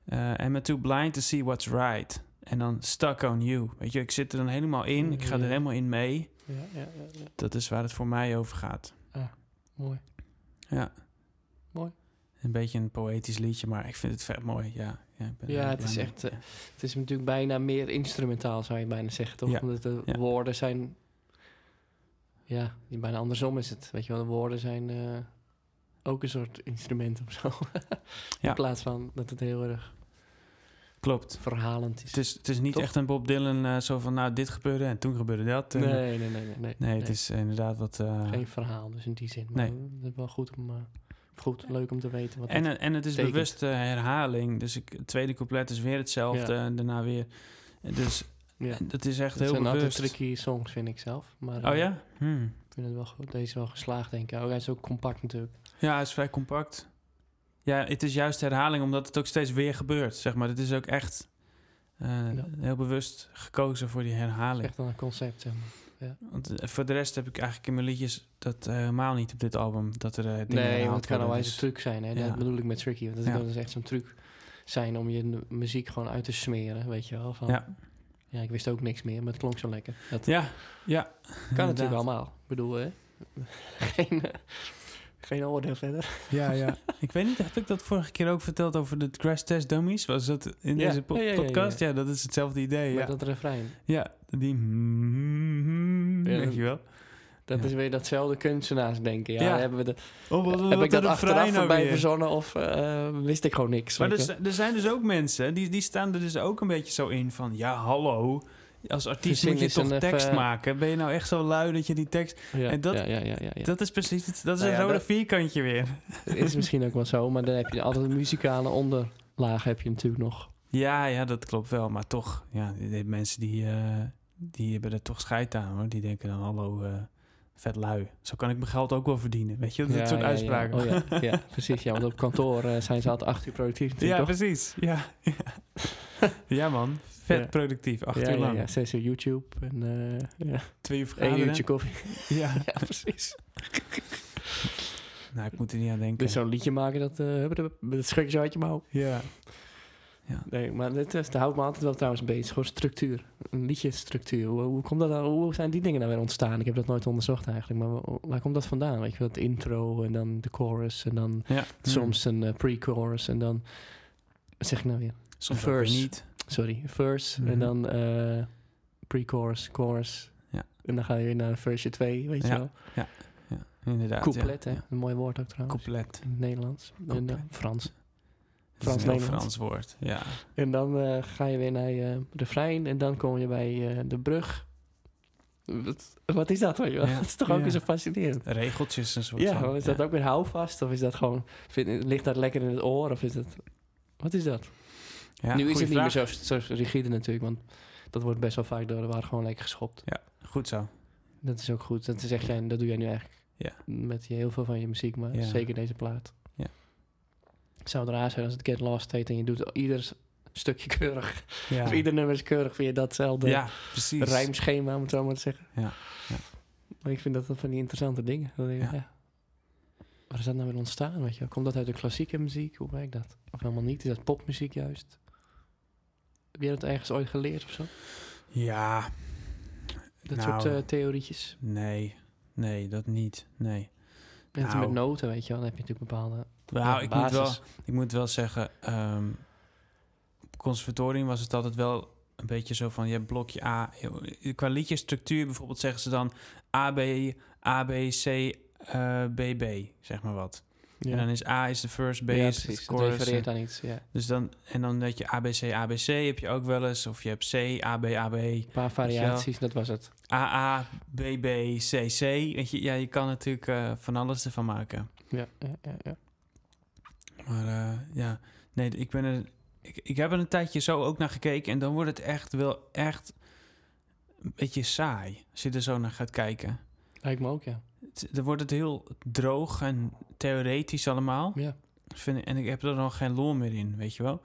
ja. Eh, I'm too blind to see what's right. En dan stuck on you, weet je? Ik zit er dan helemaal in, ik ga er helemaal in mee. Ja, ja, ja. Dat is waar het voor mij over gaat. Mooi. Ja. Mooi. Een beetje een poëtisch liedje, maar ik vind het vet mooi, ja. Ja, ik ben Ja, het is echt, eh. Het is natuurlijk bijna meer instrumentaal, zou je bijna zeggen, toch? Omdat de woorden zijn... Ja, bijna andersom is het. Weet je wel, de woorden zijn eh, ook een soort instrument of zo. Ja. In plaats van dat het heel erg Klopt. verhalend is. Het is, het is niet echt een Bob Dylan eh, zo van, nou, dit gebeurde en toen gebeurde dat. en- nee, nee, nee, nee, nee. nee, het is inderdaad wat... eh, Geen verhaal, dus in die zin. Maar Nee. het is wel goed om... eh, goed, leuk om te weten wat En, het- eh, en het is bewuste herhaling. Dus ik, het tweede couplet is weer hetzelfde Ja. en daarna weer. Dus ja. dat is echt Het heel zijn altijd bewust. tricky songs, vind ik zelf. Maar Oh eh, ja? Hmm. ik vind het wel goed. Deze is wel geslaagd, denk ik. Oh, hij is ook compact natuurlijk. Ja, hij is vrij compact. Ja, het is juist herhaling omdat het ook steeds weer gebeurt. Zeg maar, het is ook echt eh, Ja. heel bewust gekozen voor die is herhaling. echt een concept, zeg maar. Want eh, voor de rest heb ik eigenlijk in mijn liedjes dat eh, helemaal niet op dit album. Dat er dingen Nee, want het kan eens dus- een truc zijn. Hè? ja. Dat bedoel ik met tricky. Want dat Ja. kan dus echt zo'n truc zijn om je muziek gewoon uit te smeren, weet je wel. Van, ja. Ja, ik wist ook niks meer, maar het klonk zo lekker. Dat ja, ja. kan inderdaad. natuurlijk allemaal. Ik bedoel, hè? geen, geen oordeel verder. Ja, ja. ik weet niet, heb ik dat vorige keer ook verteld over de crash test dummies? Was dat in Ja. deze po- Ja, ja, ja, ja, podcast? Ja, dat is hetzelfde idee. Met Ja, dat refrein. ja die... Ja, weet je wel? Dat is weer datzelfde kunstenaarsdenken. Ja, Ja. Hebben we de, Oh, wat, heb ik dat achteraf nou voorbij verzonnen of eh, wist ik gewoon niks? Maar er, er zijn dus ook mensen, die, die staan er dus ook een beetje zo in van... Ja, hallo, als artiest Verzin moet je toch tekst even- maken. Ben je nou echt zo lui dat je die tekst... Ja, En dat- ja, ja, ja, ja, ja. Dat is precies... het- Dat is Nou een rode dat- vierkantje weer. is misschien ook wel zo, maar dan heb je altijd een muzikale onderlaag heb je natuurlijk nog. Ja, ja, dat klopt wel. Maar toch, ja, die, die mensen die, eh, die hebben er toch scheid aan, hoor. Die denken dan, hallo, eh, vet lui. Zo kan ik mijn geld ook wel verdienen. Weet je, dat Ja, soort ja, ja. uitspraken. Oh ja, ja, precies. Ja, want op kantoor eh, zijn ze altijd acht uur productief Ja, toch? precies. Ja, ja. ja man. Vet Ja. productief. Acht ja, uur ja, lang. ja, zes uur YouTube en eh ja, Twee uur vergaderen. uurtje koffie. Ja. ja, precies. Nou, ik moet er niet aan denken. Dus zo'n liedje maken, dat, eh dat schrik je zo uit je mouw. Ja. Nee, maar dit is, dat houdt me altijd wel trouwens bezig. Gewoon structuur. Een liedjesstructuur. Hoe, hoe, komt dat dan, hoe zijn die dingen nou weer ontstaan? Ik heb dat nooit onderzocht eigenlijk. Maar wa- waar komt dat vandaan? Weet je, wel, het intro en dan de chorus en dan ja. soms een eh, pre-chorus en dan... Wat zeg ik nou weer? Soms verse. niet. Sorry, verse Mhm. en dan eh, pre-chorus, chorus. Ja. En dan ga je weer naar verse 2, weet je wel. Ja, inderdaad. Couplet, ja. hè? Ja. Een mooi woord ook trouwens. Couplet. In het Nederlands. En Couplet. dan Frans. Dat is een. Frans woord. Ja. En dan eh, ga je weer naar je refrein en dan kom je bij eh, de brug. Wat, wat is dat? Ja, Dat is toch ook ja. weer zo fascinerend. Regeltjes en soort Ja, is dat ook weer houvast? Of is dat gewoon, vind, ligt dat lekker in het oor? Of is het, wat is dat? Ja, nu is het niet vraag. meer zo, zo rigide natuurlijk, want dat wordt best wel vaak door de waar gewoon lekker geschopt. Goed zo. Dat is ook goed. Dat zeg jij, dat doe jij nu eigenlijk Ja. met je, heel veel van je muziek, maar Ja. zeker deze plaat. Ja. Het zou raar zijn als het Get Lost heet en je doet ieder stukje keurig. Ja, Of ieder nummer is keurig, je datzelfde ja precies. rijmschema, om het zo maar te zeggen. Ja, ja. Maar ik vind dat van die interessante dingen. Ik, Ja. ja. Waar is dat nou weer ontstaan, weet je? Komt dat uit de klassieke muziek? Hoe werkt dat? Of helemaal niet? Is dat popmuziek juist? Heb jij dat ergens ooit geleerd of zo? Ja, Dat Nou. soort eh, theorietjes? nee. Nee, dat niet. Nee. Net nou. met noten, weet je wel. Dan heb je natuurlijk bepaalde Nou, ik, moet wel, ik moet wel zeggen... ehm, op conservatorium was het altijd wel een beetje zo van... Je hebt blokje A... Qua liedjesstructuur bijvoorbeeld zeggen ze dan... A, B, A, B, C, eh, B, B. Zeg maar wat. Ja. En dan is A is de first, B ja, is de precies. Refereert aan iets, ja. Dus dan, en dan dat je ABC, ABC heb je ook wel eens. Of je hebt C, AB, AB, Een paar variaties, dat was het. AA, BB, CC. Weet je, ja, je kan natuurlijk eh, van alles ervan maken. Ja, ja, ja. ja. Maar eh, ja, nee, ik ben er... Ik, ik heb er een tijdje zo ook naar gekeken. En dan wordt het echt wel echt een beetje saai. Als je er zo naar gaat kijken. Lijkt me ook, ja. Dan wordt het heel droog en theoretisch allemaal. Ja, Vind ik- en ik heb er dan geen lol meer in, weet je wel.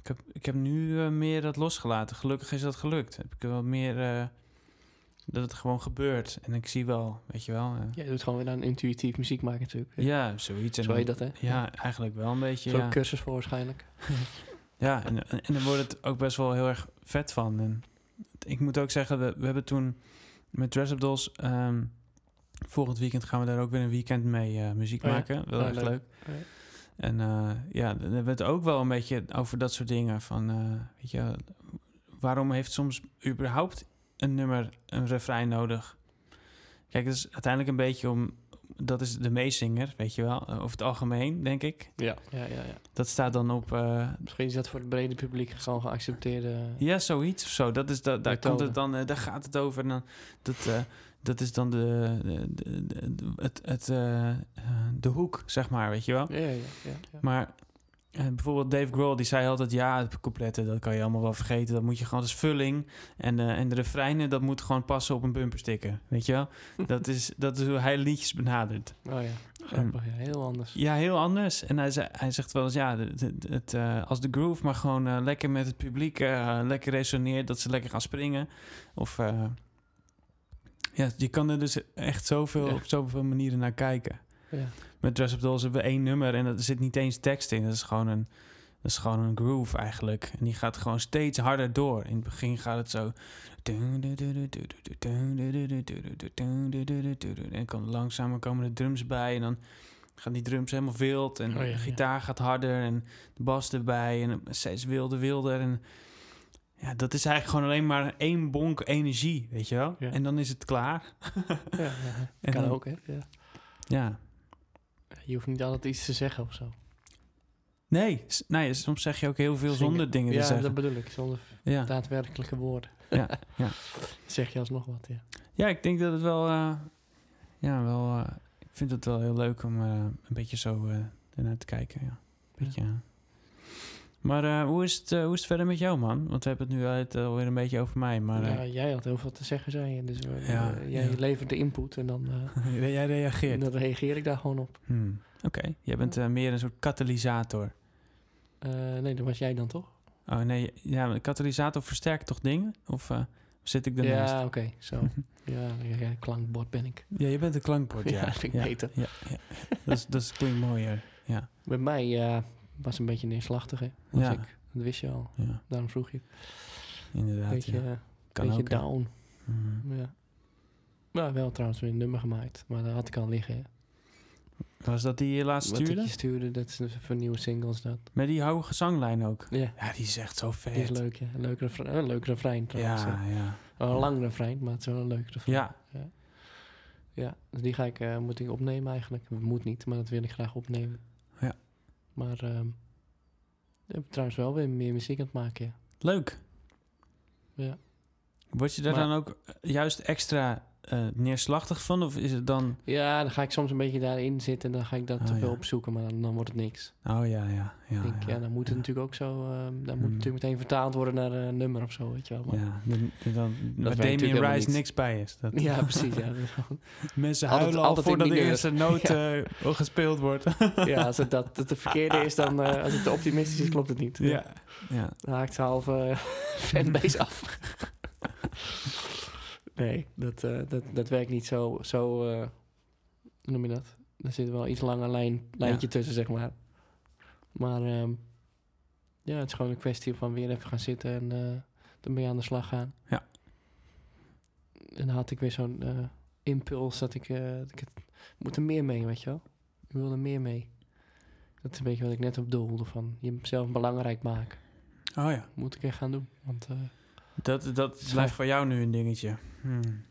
Ik heb, ik heb nu eh, meer dat losgelaten. Gelukkig is dat gelukt. Heb ik wel meer eh, dat het gewoon gebeurt. En ik zie wel, weet je wel. eh, je doet gewoon weer aan intuïtief muziek maken natuurlijk. ja, zoiets. En Zo heet dat, hè? Ja, eigenlijk wel een beetje. Zo'n Ja, cursus voor waarschijnlijk. ja en, en, en dan wordt het ook best wel heel erg vet van. En ik moet ook zeggen, we, we hebben toen met Dress Up Dolls... ehm, volgend weekend gaan we daar ook weer een weekend mee eh, muziek Oh maken. Wel Oh, echt leuk. leuk. Ja. En eh, ja, dan hebben we het ook wel een beetje over dat soort dingen. Van, eh, weet je, waarom heeft soms überhaupt een nummer een refrein nodig? Kijk, het is uiteindelijk een beetje om... Dat is de meezinger, weet je wel. Over het algemeen, denk ik. Ja, ja, ja, ja. Dat staat dan op... Misschien is dat voor het brede publiek gewoon geaccepteerde... ja, zoiets of zo. Dat is dat, daar komt het dan, daar gaat het over. En dan, dat, dat is dan de, de, de, de- het, het, eh, eh, de hoek, zeg maar, weet je wel. Ja, ja, ja. ja. Maar eh, bijvoorbeeld Dave Grohl, die zei altijd... ja, het coupletten, dat kan je allemaal wel vergeten. Dat moet je gewoon als vulling. En, en de refreinen, dat moet gewoon passen op een bumpersticker. Weet je wel? dat, is, dat is hoe hij liedjes benadert. Oh ja, grappig. Ja, heel anders. Ja, heel anders. En hij, zei, hij zegt wel eens, ja, het, als de groove maar gewoon lekker met het publiek lekker resoneert, dat ze lekker gaan springen. Of ja, je kan er dus echt zoveel, Ja. op zoveel manieren naar kijken. Ja. Met Dress Up Dolls hebben we één nummer en er zit niet eens tekst in. Dat is gewoon een, dat is gewoon een groove eigenlijk. En die gaat gewoon steeds harder door. In het begin gaat het zo. En dan langzamer komen de drums bij. En dan gaan die drums helemaal wild. En Oh ja, de ja. gitaar gaat harder. En de bas erbij. En steeds wilder, wilder. En ja, dat is eigenlijk gewoon alleen maar één bonk energie, weet je wel? Ja. En dan is het klaar. Ja, ja. En kan dan- ook, hè. Ja. Ja. Je hoeft niet altijd iets te zeggen of zo. Nee, nee, soms zeg je ook heel veel Zingen. zonder dingen te Ja, zeggen. dat bedoel ik. Zonder Ja. daadwerkelijke woorden. Ja, ja. zeg je alsnog wat, ja. ja, ik denk dat het wel... eh, ja, wel... eh, ik vind het wel heel leuk om eh, een beetje zo ernaar te kijken, ja. Beetje, ja. Maar eh, hoe, is het, eh, hoe is het verder met jou, man? Want we hebben het nu uit, eh, alweer een beetje over mij, maar... ja. Jij had heel veel te zeggen, zei je. Dus Ja, jij ja. levert de input en dan, jij reageert. dan reageer ik daar gewoon op. Hmm, Oké, jij bent meer een soort katalysator. Nee, dat was jij dan toch? Oh nee, ja, een katalysator versterkt toch dingen? Of zit ik ernaast? Ja, oké. zo. ja, klankbord ben ik. Ja, je bent een klankbord, ja. Ja, vind ik ja, beter. Ja. Dat, is, dat klinkt mooier, ja. Bij mij ja, was een beetje neerslachtig, hè? Was Ja. ik. Dat wist je al. ja Daarom vroeg je. inderdaad. beetje ja. eh, Kan beetje ook, down. Mhm. Ja. Nou, wel trouwens weer een nummer gemaakt. Maar dat had ik al liggen. hè. Was dat die je laatst Wat ik stuurde? je stuurde, dat is voor nieuwe singles dat. Met die hoge zanglijn ook. Ja, Ja, die is echt zo vet. die is leuk, ja. Een leuk refrein, een leuk refrein trouwens. Ja, hè. ja. Wel een lang refrein, maar het is wel een leuk refrein. Ja, Ja, dus die ga ik, eh, moet ik opnemen eigenlijk. Moet niet, maar dat wil ik graag opnemen. Maar ehm ik trouwens wel weer meer muziek aan het maken, ja. leuk. Ja. Word je daar Maar- dan ook juist extra eh, neerslachtig van? Of is het dan... Ja, dan ga ik soms een beetje daarin zitten en dan ga ik dat Oh, te veel ja. opzoeken, maar dan, dan wordt het niks. Oh ja, ja. Ja, ik denk, ja, dan moet het natuurlijk ook zo, ehm dan moet het Hmm. natuurlijk meteen vertaald worden naar een nummer of zo, weet je wel. Maar- Ja, dan, dan, waar weet natuurlijk Damien Rice niks bij is. Dat, Ja, precies. Ja, Dat Mensen Altijd- huilen al altijd in voordat de eerste noot eh, gespeeld wordt. ja als het dat het de verkeerde is, dan eh, als het te optimistisch is, klopt het niet. ja. ja. Dan haakt ze half eh, fanbase af. Nee, dat, eh, dat, dat werkt niet zo, zo eh, hoe noem je dat? Er zit wel iets langer lijn, lijntje Ja. tussen, zeg maar. Maar ehm, ja, het is gewoon een kwestie van weer even gaan zitten en eh ermee aan de slag gaan. Ja. En dan had ik weer zo'n impuls dat ik, dat ik het moet er meer mee, weet je wel. Ik wil er meer mee. Dat is een beetje wat ik net op doelde, van jezelf belangrijk maken. Oh ja. Moet ik echt gaan doen. Want Dat, dat Zo. blijft voor jou nu een dingetje. Hmm.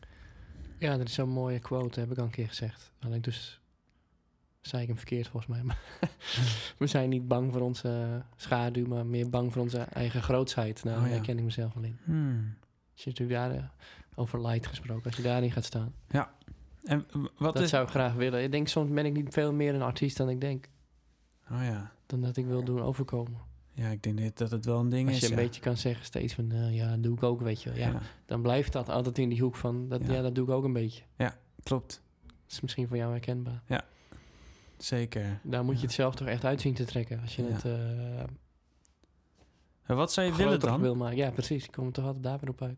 ja, dat is zo'n mooie quote, heb ik al een keer gezegd. Alleen dus zei ik hem verkeerd volgens mij. Maar we zijn niet bang voor onze schaduw, maar meer bang voor onze eigen grootsheid. Nou, Oh, daar ja. herken ik mezelf wel in. Hmm. Als je natuurlijk daar, eh, over light gesproken, als je daarin gaat staan. En w- wat dat is... zou ik graag willen. Ik denk soms ben ik niet veel meer een artiest dan ik denk. Oh ja. Dan dat ik wil doen overkomen. Ja, ik denk dat het wel een ding Als is. je een ja. beetje kan zeggen steeds van, eh, ja, dat doe ik ook, weet je wel. Ja, ja. dan blijft dat altijd in die hoek van, dat, Ja. ja. dat doe ik ook een beetje. klopt. Dat is misschien voor jou herkenbaar. Zeker. Daar moet je Ja. het zelf toch echt uit zien te trekken. Als je Ja. het eh En wat zou je willen dan? wil maken. Ja, precies. Ik kom er toch altijd daar weer op uit.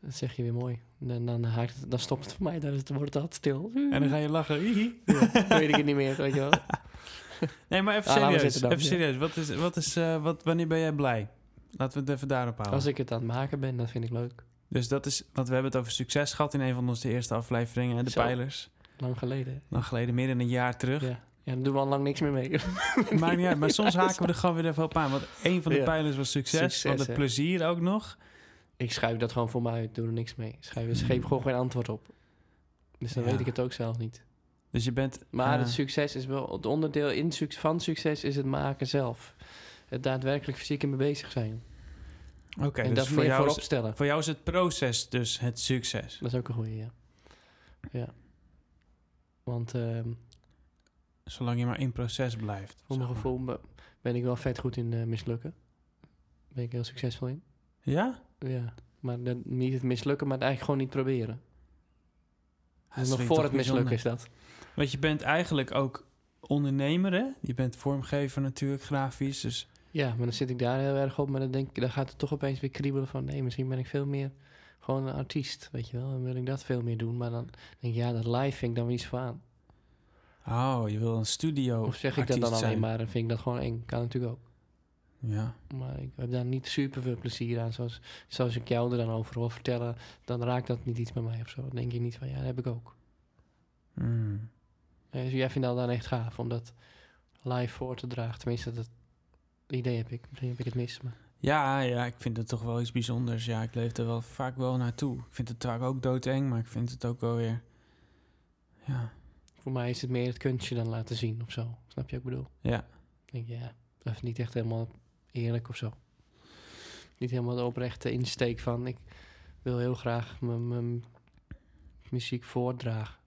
Dat zeg je weer mooi. En dan, haakt het, dan stopt het voor mij. Dan wordt het altijd stil. En dan ga je lachen. Ja, weet ik het niet meer, weet je wel. Nee, maar even we serieus. dan, even serieus. Wat is, wat is, eh, wat, wanneer ben jij blij? Laten we het even daarop houden. Als ik het aan het maken ben, dat vind ik leuk. Dus dat is, want we hebben het over succes gehad in een van onze eerste afleveringen, hè, de Zo. pijlers. Lang geleden. Lang geleden, meer dan een jaar terug. Ja. ja, dan doen we al lang niks meer mee. Maakt niet uit, maar soms haken we er gewoon weer even op aan. Want een van de Ja. pijlers was succes, Succes, want het hè. plezier ook nog. ik schuif dat gewoon voor mij uit. Doe er niks mee. Schrijf, geef gewoon geen antwoord op. Dus dan Ja. weet ik het ook zelf niet. Dus je bent... Maar eh, het succes is wel... Het onderdeel in van succes is het maken zelf. Het daadwerkelijk fysiek in mee bezig zijn. Oké, en dus dat voor meer jou, voorop is, stellen. voor jou is het proces dus het succes. Dat is ook een goeie, ja. Ja. Want ehm, Zolang je maar in proces blijft. voor mijn gevoel be- ben ik wel vet goed in eh, mislukken. Ben ik heel succesvol in. Ja? Ja. Maar dat, niet het mislukken, maar het eigenlijk gewoon niet proberen. Nog voor het mislukken is dat. Want je bent eigenlijk ook ondernemer, hè? Je bent vormgever natuurlijk, grafisch. Dus Ja, maar dan zit ik daar heel erg op. Maar dan, denk ik, dan gaat het toch opeens weer kriebelen van... nee, misschien ben ik veel meer gewoon een artiest, weet je wel. Dan wil ik dat veel meer doen. Maar dan denk ik, ja, dat live vind ik dan weer iets van. Oh, je wil een studio Of zeg ik dat dan alleen maar, dan vind ik dat gewoon eng. Kan natuurlijk ook. Ja. Maar ik heb daar niet super veel plezier aan. Zoals, zoals ik jou er dan over wil vertellen, dan raakt dat niet iets bij mij of zo. Dan denk ik niet van, ja, dat heb ik ook. Hmm. Dus jij vindt dat dan echt gaaf om dat live voor te dragen. Tenminste, dat idee heb ik. Misschien heb ik het mis. Maar Ja, ja, ik vind het toch wel iets bijzonders. Ja, ik leef er wel vaak wel naartoe. Ik vind het vaak ook doodeng, maar ik vind het ook wel weer... Ja, voor mij is het meer het kunstje dan laten zien of zo. Snap je wat ik bedoel? ja. denk je, ja, dat is niet echt helemaal eerlijk of zo. Niet helemaal de oprechte insteek van, ik wil heel graag mijn- mijn muziek voordragen.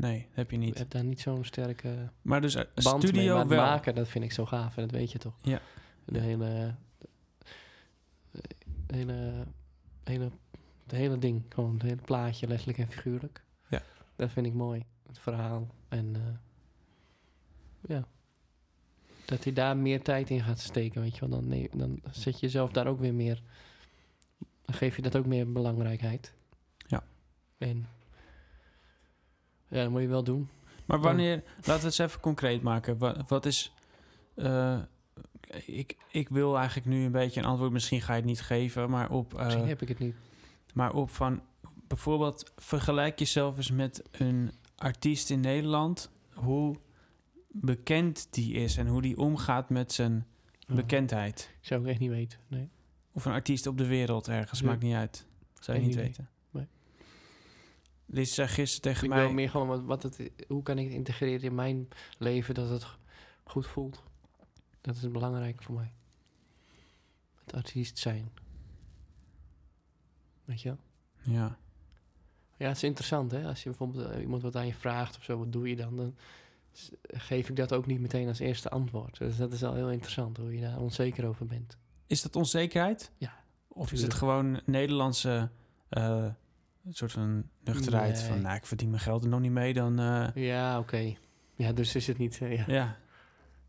Nee, heb je Ik niet. heb daar niet zo'n sterke Maar dus eh, band mee. studio Maar het wel. maken, dat vind ik zo gaaf en dat weet je toch? Ja. De hele... De hele... hele het hele ding, gewoon het hele plaatje, letterlijk en figuurlijk. Ja. Dat vind ik mooi, het verhaal. En eh, ja, dat hij daar meer tijd in gaat steken, weet je wel. Dan, nee, dan zet je jezelf daar ook weer meer... Dan geef je dat ook meer belangrijkheid. Ja. En ja, dat moet je wel doen. Maar wanneer, laten we het eens even concreet maken. Wat, wat is. eh, ik, ik wil eigenlijk nu een beetje een antwoord. Misschien ga je het niet geven, maar op. eh, Misschien heb ik het niet. maar op van. Bijvoorbeeld, vergelijk jezelf eens met een artiest in Nederland. Hoe bekend die is en hoe die omgaat met zijn Ja. bekendheid. Zou ik echt niet weten, nee. Of een artiest op de wereld ergens, Nee. maakt niet uit. Zou je niet idee. weten. Liz zei gisteren tegen Ik mij... wil meer gewoon wat, wat het, hoe kan ik het integreren in mijn leven dat het goed voelt. Dat is belangrijk voor mij. Het artiest zijn. Weet je wel? Ja, Ja, het is interessant hè. Als je bijvoorbeeld eh, iemand wat aan je vraagt of zo, wat doe je dan? Dan geef ik dat ook niet meteen als eerste antwoord. Dus dat is al heel interessant hoe je daar onzeker over bent. Is dat onzekerheid? Ja, Of is het gewoon Nederlandse eh, soort van nuchterheid? Nee. Van, nou, ik verdien mijn geld er nog niet mee, dan... eh, Ja, oké. Ja, dus is het niet... eh, ja. ja,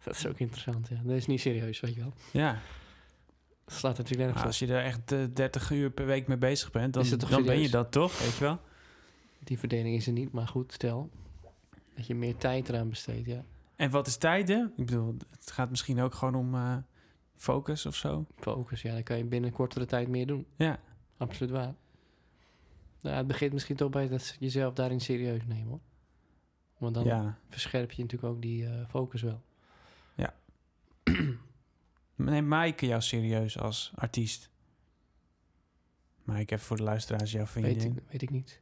Dat is ook interessant, ja. Dat is niet serieus, weet je wel. ja. Dat slaat natuurlijk nergens als je er echt eh, 30 uur per week mee bezig bent, dan, dan ben je dat toch, weet je wel? Die verdeling is er niet, maar goed, stel dat je meer tijd eraan besteedt, ja. En wat is tijden? Ik bedoel, het gaat misschien ook gewoon om eh, focus of zo. Focus, ja, dan kan je binnen kortere tijd meer doen. Ja, Absoluut waar. Nou, het begint misschien toch bij dat jezelf daarin serieus nemen, hoor. Want dan ja. verscherp je natuurlijk ook die eh, focus wel. Neem Maaike jou serieus als artiest? Maaike, even voor de luisteraars, jouw Weet vriendin. ik, weet ik niet.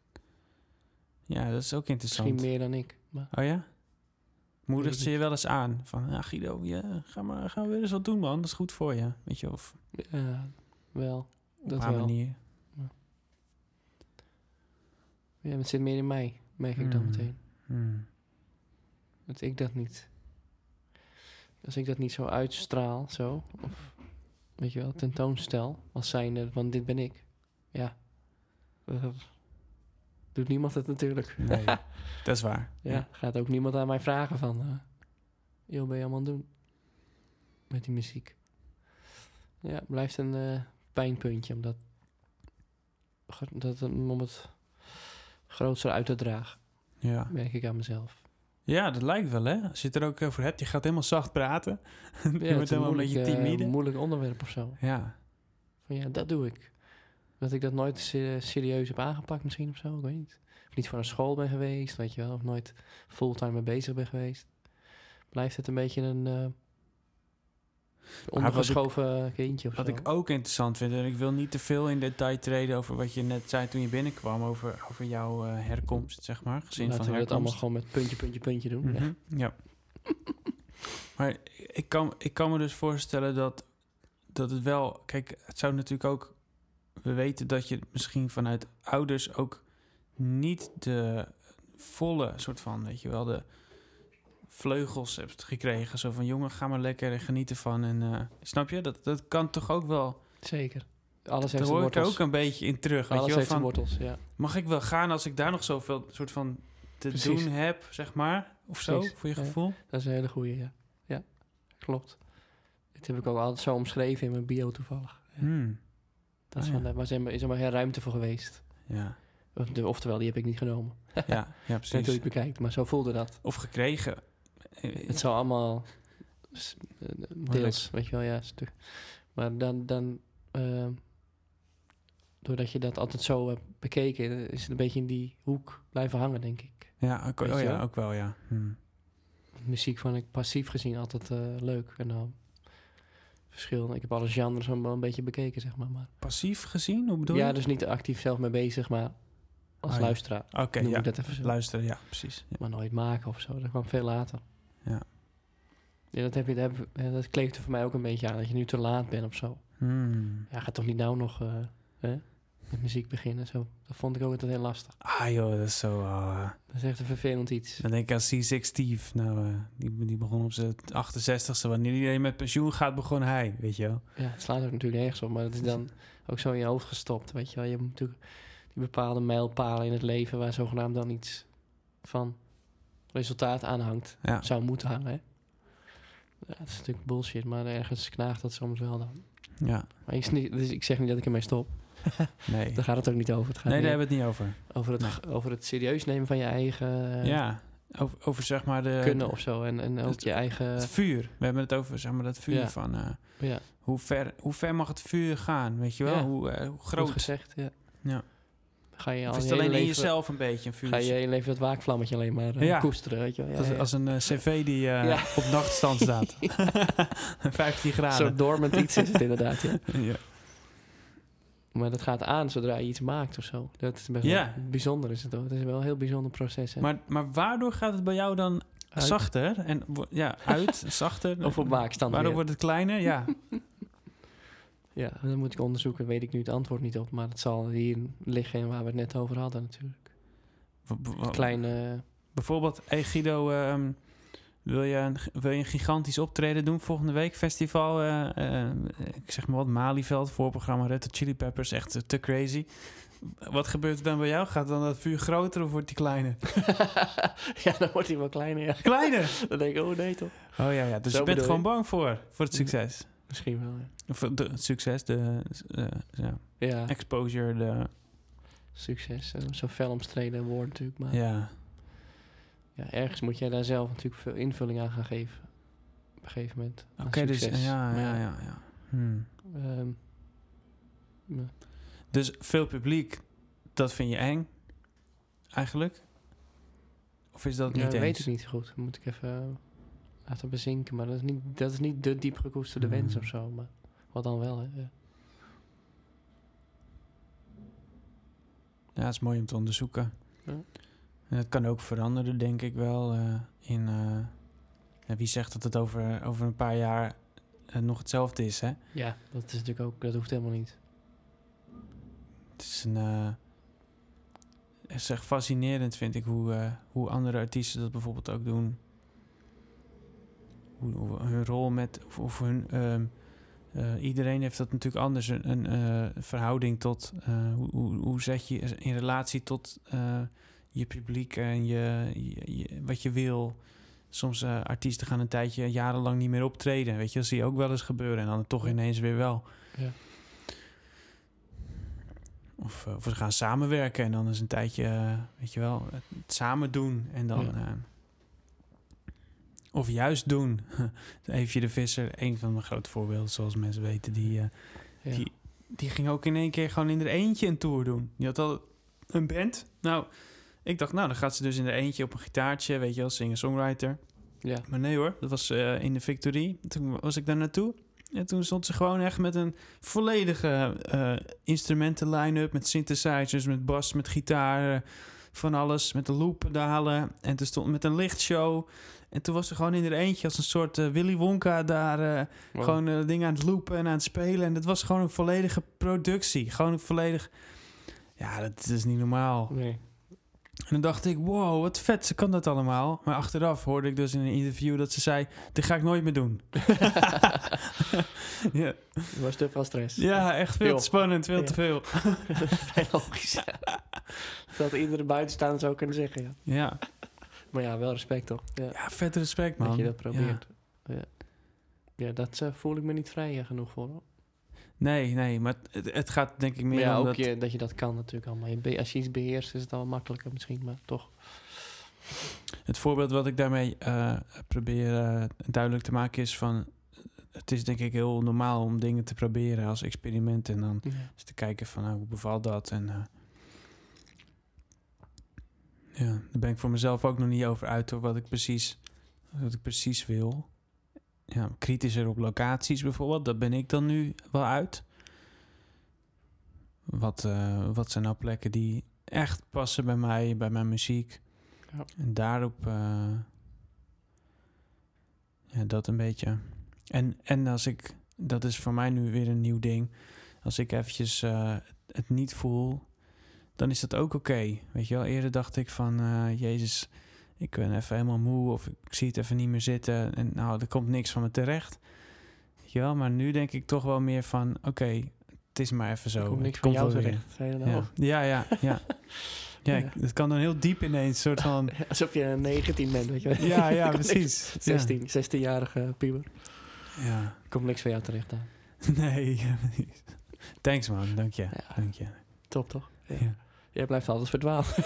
Ja, dat is ook interessant. Misschien meer dan ik. Maar Oh ja? Moedigt Weet ze ik je wel eens aan? Van, ja Guido, ja, ga maar, gaan we weer eens wat doen man, dat is goed voor je. Weet je, of ja, wel. op Dat haar wel. manier. Ja, het zit meer in mij, merk ik dan Hmm. meteen. Hmm. Dat ik dat niet. Als ik dat niet zo uitstraal, zo. Of, weet je wel, tentoonstel. Als zijnde, van dit ben ik. Ja. Doet niemand het natuurlijk. Nee, dat is waar. Ja, gaat ook niemand aan mij vragen van... eh joh, ben je allemaal aan het doen? Met die muziek. Ja, het blijft een eh, pijnpuntje. Omdat, dat, om het grootste uit te dragen. Ja. Merk ik aan mezelf. ja, dat lijkt wel hè. Als je het er ook over hebt, je gaat helemaal zacht praten. je Ja, wordt is een helemaal een beetje moeilijk, eh, timide. moeilijk onderwerp of zo. ja. Van ja, dat doe ik. Dat ik dat nooit se- serieus heb aangepakt misschien of zo, ik weet niet. Of niet voor een school ben geweest, weet je wel. Of nooit fulltime mee bezig ben geweest. Blijft het een beetje een eh ondergeschoven kindje of Wat zo. ik ook interessant vind, en ik wil niet te veel in detail treden over wat je net zei toen je binnenkwam, over, over jouw eh, herkomst, zeg maar. Gezin Laten van we dat allemaal herkomst. gewoon met puntje, puntje, puntje doen. ja. Mhm, Ja. maar ik kan, ik kan me dus voorstellen dat, dat het wel... Kijk, het zou natuurlijk ook... We weten dat je misschien vanuit ouders ook niet de volle soort van, weet je wel, de vleugels hebt gekregen. Zo van, jongen, ga maar lekker en geniet ervan. En, eh, snap je? Dat, dat kan toch ook wel... Zeker. Alles Daar heeft zijn hoor ik er ook een beetje in terug. Weet Alles je wel, heeft van, wortels, ja. mag ik wel gaan als ik daar nog zoveel soort van te Precies. doen heb, zeg maar? Of zo, voor je ja. gevoel? Dat is een hele goeie, ja. Ja, klopt. Dit heb ik ook altijd zo omschreven in mijn bio toevallig. Ja. Hmm. Dat is, Ah, van, daar was er, is er maar geen ruimte voor geweest. Ja. Oftewel, die heb ik niet genomen. Ja, ja, precies. het bekijkt, maar zo voelde dat. Of gekregen. Het zou allemaal eh, deels, weet je wel, ja. Stuk. Maar dan, dan ehm, doordat je dat altijd zo hebt bekeken, is het een beetje in die hoek blijven hangen, denk ik. Ja, ook, oh ja, wel? ook wel, ja. Hmm. Muziek vond ik passief gezien altijd eh, leuk. En dan verschil. Ik heb alle genres wel een beetje bekeken, zeg maar. maar Passief gezien, hoe bedoel ja, je? dus niet actief zelf mee bezig, maar als Oh ja. luisteraar. Oké, ja. ik dat even zo. Luisteren, ja, precies. Ja. Maar nooit maken of zo, dat kwam veel later. Ja. Ja, dat, heb je, dat, heb, dat kleeft er voor mij ook een beetje aan, dat je nu te laat bent of zo. Hmm. Ja, ga toch niet nou nog eh, hè, met muziek beginnen, zo. Dat vond ik ook altijd heel lastig. Ah joh, dat is zo... ah. Dat is echt een vervelend iets. Dan denk ik aan C6 Steve. Nou, eh, die, die begon op zijn 68ste. Wanneer iedereen met pensioen gaat, begon hij, weet je wel. Ja, het slaat ook natuurlijk nergens op, maar het is dan ook zo in je hoofd gestopt, weet je wel. Je hebt natuurlijk die bepaalde mijlpalen in het leven waar zogenaamd dan iets van resultaat aan hangt. Ja. Zou moeten hangen, hè. Ja, dat is natuurlijk bullshit, maar ergens knaagt dat soms wel dan. Ja, Maar ik, niet, dus ik zeg niet dat ik ermee stop. nee. Daar gaat het ook niet over. Het gaat Nee, daar hebben we het niet over. over, het, over het serieus nemen van je eigen ja, over, over zeg maar de... kunnen of zo. En, en ook het- je eigen... Het vuur. We hebben het over zeg maar dat vuur Ja. van... eh, ja, hoe, ver, hoe ver mag het vuur gaan, weet je wel? Ja. Hoe, eh, hoe goed groot. gezegd, ja. Ja. Ga je al is je alleen in jezelf een beetje een vuur? Ga je je leven dat waakvlammetje alleen maar eh, Ja. koesteren, weet je wel. Ja, als, ja. als een eh, cv die eh, Ja. op nachtstand staat. 15 Zo graden. dormant iets is het inderdaad, ja. ja. Maar dat gaat aan zodra je iets maakt of zo. Dat is best wel bijzonder is het ook. Het is wel een heel bijzonder proces. Hè? Maar, maar waardoor gaat het bij jou dan Uit- zachter? En, ja, uit, zachter. Of op waakstand Waardoor weer. wordt het kleiner? Ja. Ja, dat moet ik onderzoeken. Weet ik nu het antwoord niet op. Maar het zal hier liggen waar we het net over hadden natuurlijk. Kleine... Bijvoorbeeld, hey Guido, ehm, wil, je een, wil je een gigantisch optreden doen volgende week? Festival, eh, eh, ik zeg maar wat, Malieveld, voorprogramma Red Hot Chili Peppers, echt eh, te crazy. Wat gebeurt er dan bij jou? Gaat dan dat vuur groter of wordt die kleiner? ja, dan wordt hij wel kleiner. Ja. Kleiner! Dan denk ik, oh nee toch? Oh ja, ja. dus Zo je bent gewoon bang voor, voor het succes. Misschien wel, ja. Of de, het succes, de eh, ja, Ja, exposure, de... succes. eh, Zo fel omstreden woord natuurlijk. Maar ja. Ja, ergens moet jij daar zelf natuurlijk veel invulling aan gaan geven. Op een gegeven moment. oké, dus ja, Maar ja, ja. ja. Hmm. ehm, ja. Dus veel publiek, dat vind je eng, eigenlijk? Of is dat Ja, niet dat weet ik niet zo goed. Moet ik even eh, laten bezinken. Maar dat is niet, dat is niet de diep gekoesterde wens Hmm. of zo. Maar wat dan wel, hè? Ja. Ja, het is mooi om te onderzoeken. Ja. En het kan ook veranderen, denk ik wel. eh, in, eh, wie zegt dat het over, over een paar jaar eh, nog hetzelfde is, hè? ja, dat is natuurlijk ook... Dat hoeft helemaal niet. Het is een... het is echt fascinerend, vind ik, hoe, hoe andere artiesten dat bijvoorbeeld ook doen. Hun rol met... Of, of hun... ehm, eh, iedereen heeft dat natuurlijk anders. Een, een eh, verhouding tot... eh, hoe, hoe, hoe zet je in relatie tot je publiek en je, je, je- wat je wil. Soms artiesten gaan een tijdje, jarenlang niet meer optreden. Weet je, dat zie je ook wel eens gebeuren. En dan toch ineens weer wel. Ja. Of, of ze gaan samenwerken en dan is een tijdje, weet je wel, het, het samen doen. En dan... Ja. Of juist doen. Eefje de Visser, een van mijn grote voorbeelden, zoals mensen weten. Die, eh, Ja. die, die ging ook in één keer gewoon in er eentje een tour doen. Die had al een band. Nou, ik dacht, nou, dan gaat ze dus in er eentje op een gitaartje, weet je wel, singer-songwriter. ja. Maar nee hoor, dat was eh, in de Victory. Toen was ik daar naartoe. En toen stond ze gewoon echt met een volledige eh instrumenten line-up. Met synthesizers, met bas, met gitaar. van alles, met de looppedalen. En toen stond met een lichtshow. En toen was ze gewoon in haar eentje als een soort eh, Willy Wonka daar... eh, Wow. gewoon eh, dingen aan het loopen en aan het spelen. En dat was gewoon een volledige productie. Gewoon een volledig... Ja, dat is niet normaal. Nee. En dan dacht ik, wow, wat vet, ze kan dat allemaal. Maar achteraf hoorde ik dus in een interview dat ze zei... dit ga ik nooit meer doen. ja. Was te veel stress. ja, echt veel Joh. te spannend, veel Ja. te veel. Vrij logisch. dat iedere buitenstaander zou kunnen zeggen, ja. Ja, Maar ja, wel respect toch? Ja, ja vet respect, man. dat je dat probeert. Ja, ja. dat eh, voel ik me niet vrij eh, genoeg voor. hoor. Nee, nee, maar het, het gaat denk ik meer Maar ja, om ook dat... je, dat je dat kan natuurlijk allemaal. Je Als je iets beheerst is het al makkelijker misschien, maar toch. Het voorbeeld wat ik daarmee eh, probeer duidelijk te maken is van... Het is denk ik heel normaal om dingen te proberen als experiment. En dan Ja. eens te kijken van nou, hoe bevalt dat. En ja, daar ben ik voor mezelf ook nog niet over uit hoor, wat ik precies, wat ik precies wil. Ja, kritischer op locaties bijvoorbeeld, dat ben ik dan nu wel uit. Wat, eh, wat zijn nou plekken die echt passen bij mij, bij mijn muziek. Ja. En daarop, eh, ja, dat een beetje. En, en als ik, dat is voor mij nu weer een nieuw ding. Als ik eventjes eh, het niet voel, dan is dat ook oké. Weet je wel, eerder dacht ik van, eh, Jezus, ik ben even helemaal moe of ik zie het even niet meer zitten. En nou, er komt niks van me terecht. Weet je wel, maar nu denk ik toch wel meer van, oké, het is maar even zo. Komt niks van jou terecht. Zei je dan Ja, ja, ja. ja. ja, Ja. ik- het kan dan heel diep ineens, soort van... Alsof je 19 bent, weet je wel. Ja, ja, komt precies. Ja. 16, 16-jarige puber. Ja. Er komt niks van jou terecht aan. Nee. Thanks man, dank je. Dank je. Top, toch? Ja. Jij blijft altijd verdwaald. Ik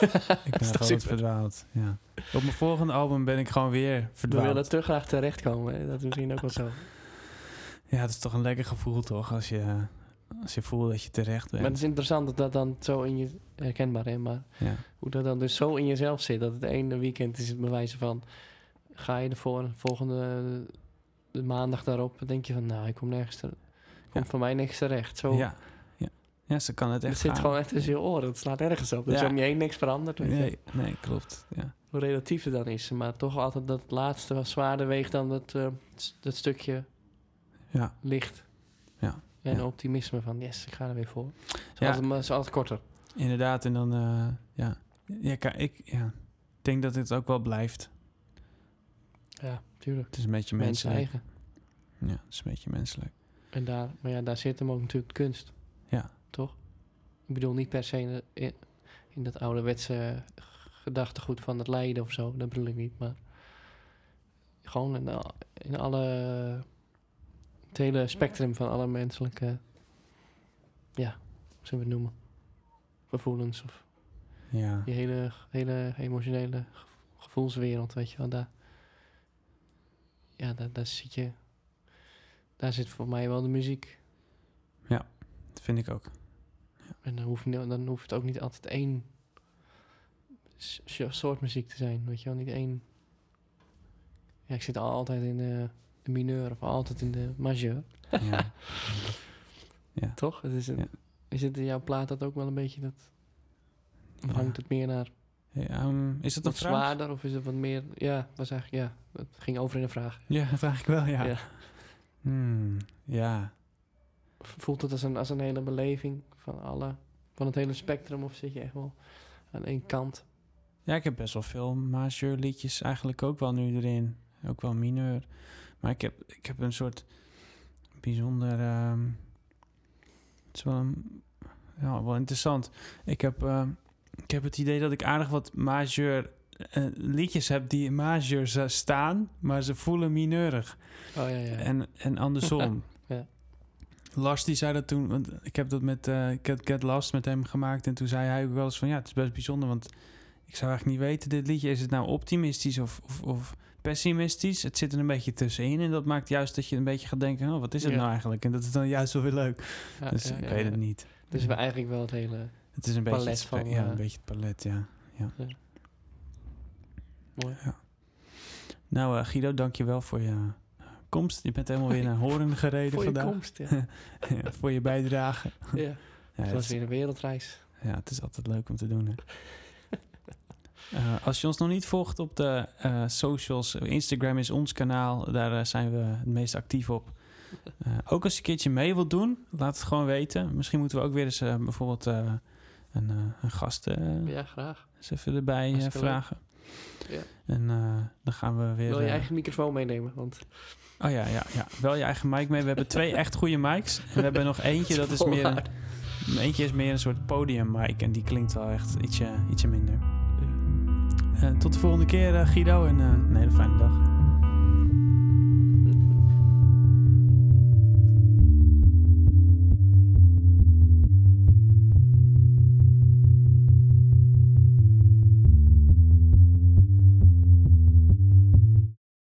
ben is altijd super? verdwaald. Ja. Op mijn volgende album ben ik gewoon weer We verdwaald. willen te graag terechtkomen. hè. Dat is misschien ook wel zo. Ja, het is toch een lekker gevoel toch, als je, als je voelt dat je terecht bent. Maar het is interessant dat dat dan zo in je... Herkenbaar, hè? Maar ja. hoe dat dan dus zo in jezelf zit. Dat het ene weekend is het bewijzen van... Ga je ervoor, volgende de maandag daarop... denk je van, nou, ik kom nergens ter, komt Ja. voor mij niks terecht. Zo, Ja. Ja. Ze kan het het echt zit gaan. gewoon echt tussen je oren. Het slaat ergens op. Dus Ja. om je heen niks. Weet je. Nee, nee, klopt. Ja. Hoe relatief het dan is. Maar toch altijd dat laatste wat zwaarder weegt dan dat, eh, dat stukje Ja. licht. Ja. En Ja. optimisme van, yes, ik ga er weer voor. Het is, Ja. altijd, maar het is altijd korter. Inderdaad, en dan, eh, ja. Ja, ik ja. denk dat het ook wel blijft. Ja, tuurlijk. Het is een beetje Mensen menselijk. eigen. Ja, het is een beetje menselijk. En daar, maar ja, daar zit hem ook natuurlijk kunst. Ja. Toch? Ik bedoel niet per se in, in, in dat ouderwetse gedachtegoed van het lijden of zo. Dat bedoel ik niet. Maar gewoon in, al- in alle... Het hele spectrum van alle menselijke... Ja, hoe zullen we het noemen? Gevoelens of Ja. die hele, hele emotionele ge- gevoelswereld, weet je wel. Daar, ja, daar, daar zit je... Daar zit voor mij wel de muziek. Dat vind ik ook. En dan hoeft, dan hoeft het ook niet altijd één soort muziek te zijn. Weet je wel, niet één... Ja, ik zit al- altijd in de, de mineur of altijd in de majeur. Ja. ja. Toch? Het is, een, Ja. is het in jouw plaat dat ook wel een beetje dat... Hangt het meer naar Ja, ehm, is het een wat vraag? zwaarder of is het wat meer... Ja, was eigenlijk... Ja, het ging over in een vraag. Ja, dat eigenlijk wel, ja. Ja. Hmm, ja. Voelt het als een, als een hele beleving van alle... Van het hele spectrum of zit je echt wel aan één kant? Ja, ik heb best wel veel majeur liedjes eigenlijk ook wel nu erin. Ook wel mineur. Maar ik heb, ik heb een soort bijzonder... ehm, het is wel, een, ja, wel interessant. Ik heb, ehm, ik heb het idee dat ik aardig wat majeur eh, liedjes heb die in majeur staan, maar ze voelen mineurig. Oh ja, ja. En, en andersom. Ja. Lars die zei dat toen, want ik heb dat met eh Get, Get Lost met hem gemaakt. En toen zei hij ook wel eens van ja, het is best bijzonder, want ik zou eigenlijk niet weten, dit liedje, is het nou optimistisch of, of, of pessimistisch? Het zit er een beetje tussenin en dat maakt juist dat je een beetje gaat denken, oh, wat is het Ja. nou eigenlijk? En dat is dan juist wel weer leuk. Ja, dus ja, ik ja, weet ja. het niet. Dus we eigenlijk wel het hele... Het is een beetje, palet het spe- van, ja, eh, een beetje het palet, ja. Mooi. Nou uh, Guido, dank je wel voor je komst. Je bent helemaal weer naar Horen gereden Voor je vandaag. komst, ja. Ja, voor je bijdrage. ja. Het was weer een wereldreis. Ja, het is altijd leuk om te doen. Hè? Eh, als je ons nog niet volgt op de eh, socials, Instagram is ons kanaal, daar eh, zijn we het meest actief op. Ook als je een keertje mee wilt doen, laat het gewoon weten. Misschien moeten we ook weer eens bijvoorbeeld een, een gast Ja, graag. eens even erbij vragen. Ja. En dan gaan we weer... Wil je eigen microfoon meenemen? Want Oh ja, ja, ja, wel je eigen mic mee. We hebben twee echt goede mics. En we hebben nog eentje, dat is meer... Een, eentje is meer een soort podium mic en die klinkt wel echt ietsje, ietsje minder. Eh, tot de volgende keer, eh, Guido, en eh, een hele fijne dag.